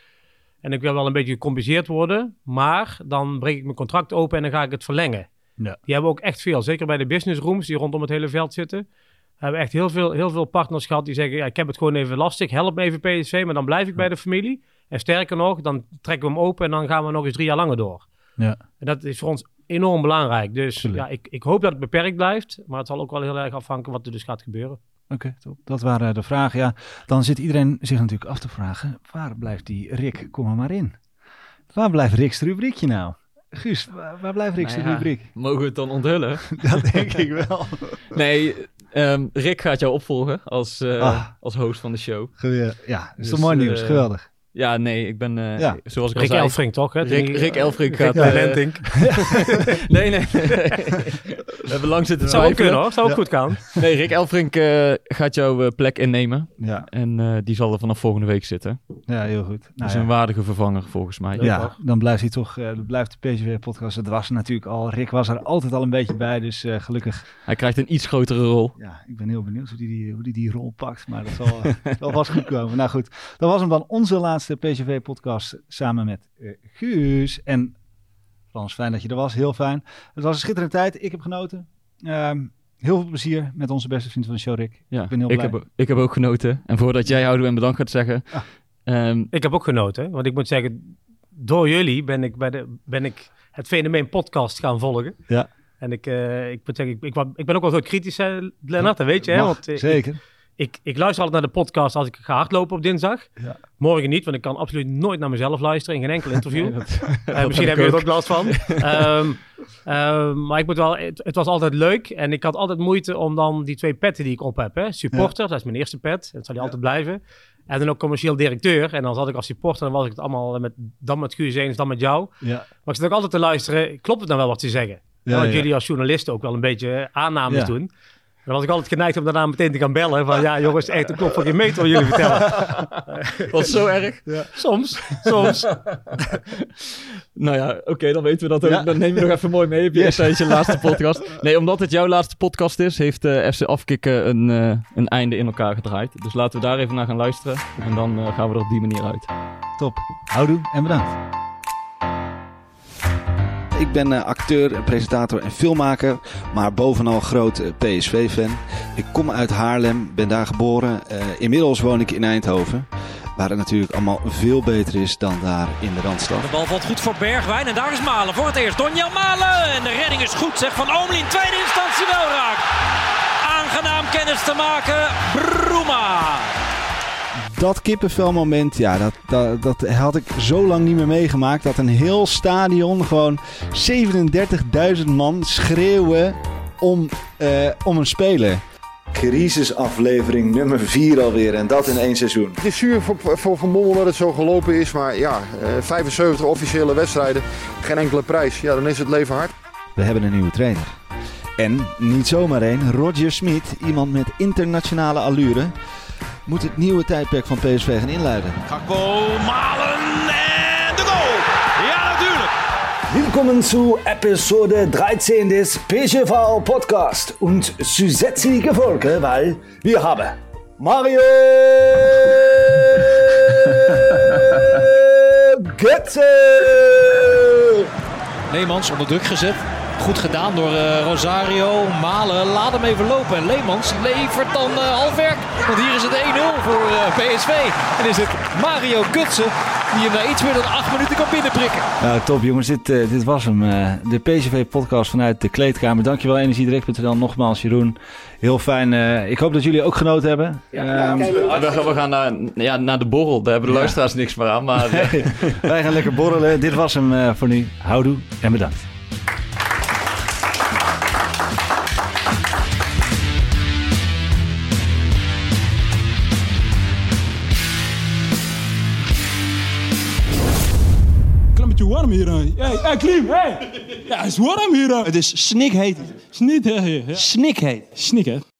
En ik wil wel een beetje gecompenseerd worden. Maar dan breek ik mijn contract open en dan ga ik het verlengen. Ja. Die hebben ook echt veel. Zeker bij de business rooms die rondom het hele veld zitten. Hebben echt heel veel, heel veel partners gehad die zeggen: ja, Ik heb het gewoon even lastig. Help me even PSV, maar dan blijf ik bij de familie. En sterker nog, dan trekken we hem open en dan gaan we nog eens drie jaar langer door. Ja. En dat is voor ons enorm belangrijk. Dus Tuurlijk. ja, ik, ik hoop dat het beperkt blijft. Maar het zal ook wel heel erg afhangen wat er dus gaat gebeuren. Oké, top. Dat waren de vragen. Ja, dan zit iedereen zich natuurlijk af te vragen, waar blijft die Rick, kom er maar in. Waar blijft Rick's rubriekje nou? Guus, waar, waar blijft Rick's Nou ja, rubriek? Mogen we het dan onthullen? (laughs) Dat denk ik wel. (laughs) Nee, ehm, Rick gaat jou opvolgen als, eh, Ah. als host van de show. Geweldig. Ja, dat is Dus, toch mooi nieuws. eh, Geweldig. Ja, nee, ik ben, eh, Ja. zoals ik Rick al zei... Elfrink toch? Hè? Rick, Rick Elfrink Rick gaat... eh, Lentink. nee, (laughs) nee, nee. We hebben lang zitten Zou ook kunnen hoor. Zou ook Ja. goed gaan. Nee, Rick Elfrink eh, gaat jouw plek innemen. Ja, En eh, die zal er vanaf volgende week zitten. Ja heel goed. Dat Nou, is ja. een waardige vervanger volgens mij. Leuk, Ja, dan blijft hij toch, eh, blijft de PSV-podcast. Het was er natuurlijk al. Rick was er altijd al een beetje bij, dus eh, gelukkig. Hij krijgt een iets grotere rol. Ja, ik ben heel benieuwd hoe die, die, hoe die, die rol pakt. Maar dat zal, eh, (laughs) zal vast goed komen. Nou goed, dat was hem dan onze laatste PSV-podcast samen met eh, Guus. En Frans, fijn dat je er was. Heel fijn. Het was een schitterende tijd. Ik heb genoten. Ehm, heel veel plezier met onze beste vriend van de show, Rick. Ja, Ik ben heel ik blij. heb, ik heb ook genoten. En voordat jij houden en bedankt gaat zeggen... Ah. Ehm, Ik heb ook genoten. Want ik moet zeggen, door jullie ben ik, bij de, ben ik het fenomeen podcast gaan volgen. Ja. En ik, eh, ik moet zeggen, ik, ik, ben ook wel zo kritisch, hè, Lennart, dat weet je. Hè? Mag, Want, eh, zeker. Ik, ik luister altijd naar de podcast als ik ga hardlopen op dinsdag. Ja. Morgen niet, want ik kan absoluut nooit naar mezelf luisteren in geen enkel interview. (laughs) Nee, dat- Eh, misschien heb je er ook last van. (laughs) Ehm, ehm, maar ik moet wel, het, het was altijd leuk. En ik had altijd moeite om dan die twee petten die ik op heb. Hè. Supporter, dat is mijn eerste pet. Dat zal die altijd blijven. En dan ook commercieel directeur. En dan zat ik als supporter, dan was ik het allemaal met, dan met Guus eens, dan met jou. ja. Maar ik zit ook altijd te luisteren. Klopt het nou wel wat ze zeggen? Ja, want ja. jullie als journalisten ook wel een beetje aannames Ja. doen. Dan was ik altijd geneigd om daarna meteen te gaan bellen. Van ja, jongens, echt een klop van geen meter wat jullie vertellen. (laughs) Was zo erg? Soms, soms. (laughs) Nou ja, oké, dan weten we dat ook. Ja. Dan neem je nog even mooi mee op je Yes. je laatste (laughs) podcast. Nee, omdat het jouw laatste podcast is, heeft eh, FC Afkikken een, eh, een einde in elkaar gedraaid. Dus laten we daar even naar gaan luisteren. En dan eh, gaan we er op die manier uit. Top. Houdoe en bedankt. Ik ben eh, acteur, presentator en filmmaker, maar bovenal groot eh, PSV-fan. Ik kom uit Haarlem, ben daar geboren. Eh, inmiddels woon ik in Eindhoven, waar het natuurlijk allemaal veel beter is dan daar in de Randstad. De bal valt goed voor Bergwijn en daar is Malen voor het eerst. Donjan Malen en de redding is goed zeg van Omelin. Tweede instantie wel raak. Aangenaam kennis te maken. Bruma. Dat kippenvelmoment, ja, dat, dat, dat had ik zo lang niet meer meegemaakt. Dat een heel stadion, gewoon 37.000 man schreeuwen om, eh, om een speler. Crisisaflevering nummer 4 alweer en dat in één seizoen. Het is zuur voor, voor Van Bommel dat het zo gelopen is. Maar ja, eh, 75 officiële wedstrijden, geen enkele prijs. Ja, dan is het leven hard. We hebben een nieuwe trainer. En niet zomaar één, Roger Smit, iemand met internationale allure, moet het nieuwe tijdperk van PSV gaan inluiden. Gakpo, Malen en de goal. Ja natuurlijk. Willkommen zu Episode 13 des PGV Podcast und zusätzliche Folge, weil wir haben Mario Götze. Leemans onder druk gezet. Goed gedaan door eh, Rosario. Malen laat hem even lopen. En Leemans levert dan eh halfwerk. Want hier is het 1-0 voor eh, PSV. En is het Mario Gutsen die hem na iets meer dan 8 minuten kan binnenprikken. Nou, top jongens, dit, eh, dit was hem. eh, de PSV-podcast vanuit de kleedkamer. Dankjewel Energiedirect.nl, nogmaals Jeroen. Heel fijn. eh, ik hoop dat jullie ook genoten hebben. Ehm, We, gaan- we gaan naar, ja, naar de borrel. Daar hebben de luisteraars niks meer aan. Maar (laughs) wij gaan lekker borrelen. Dit was hem eh, voor nu. Houdoe en bedankt. Beetje warm hier. hè. Hey, hey Klim, hey! Ja, het is warm hier. Het is snikheet. Snikheet. Snikheet. Snikheet.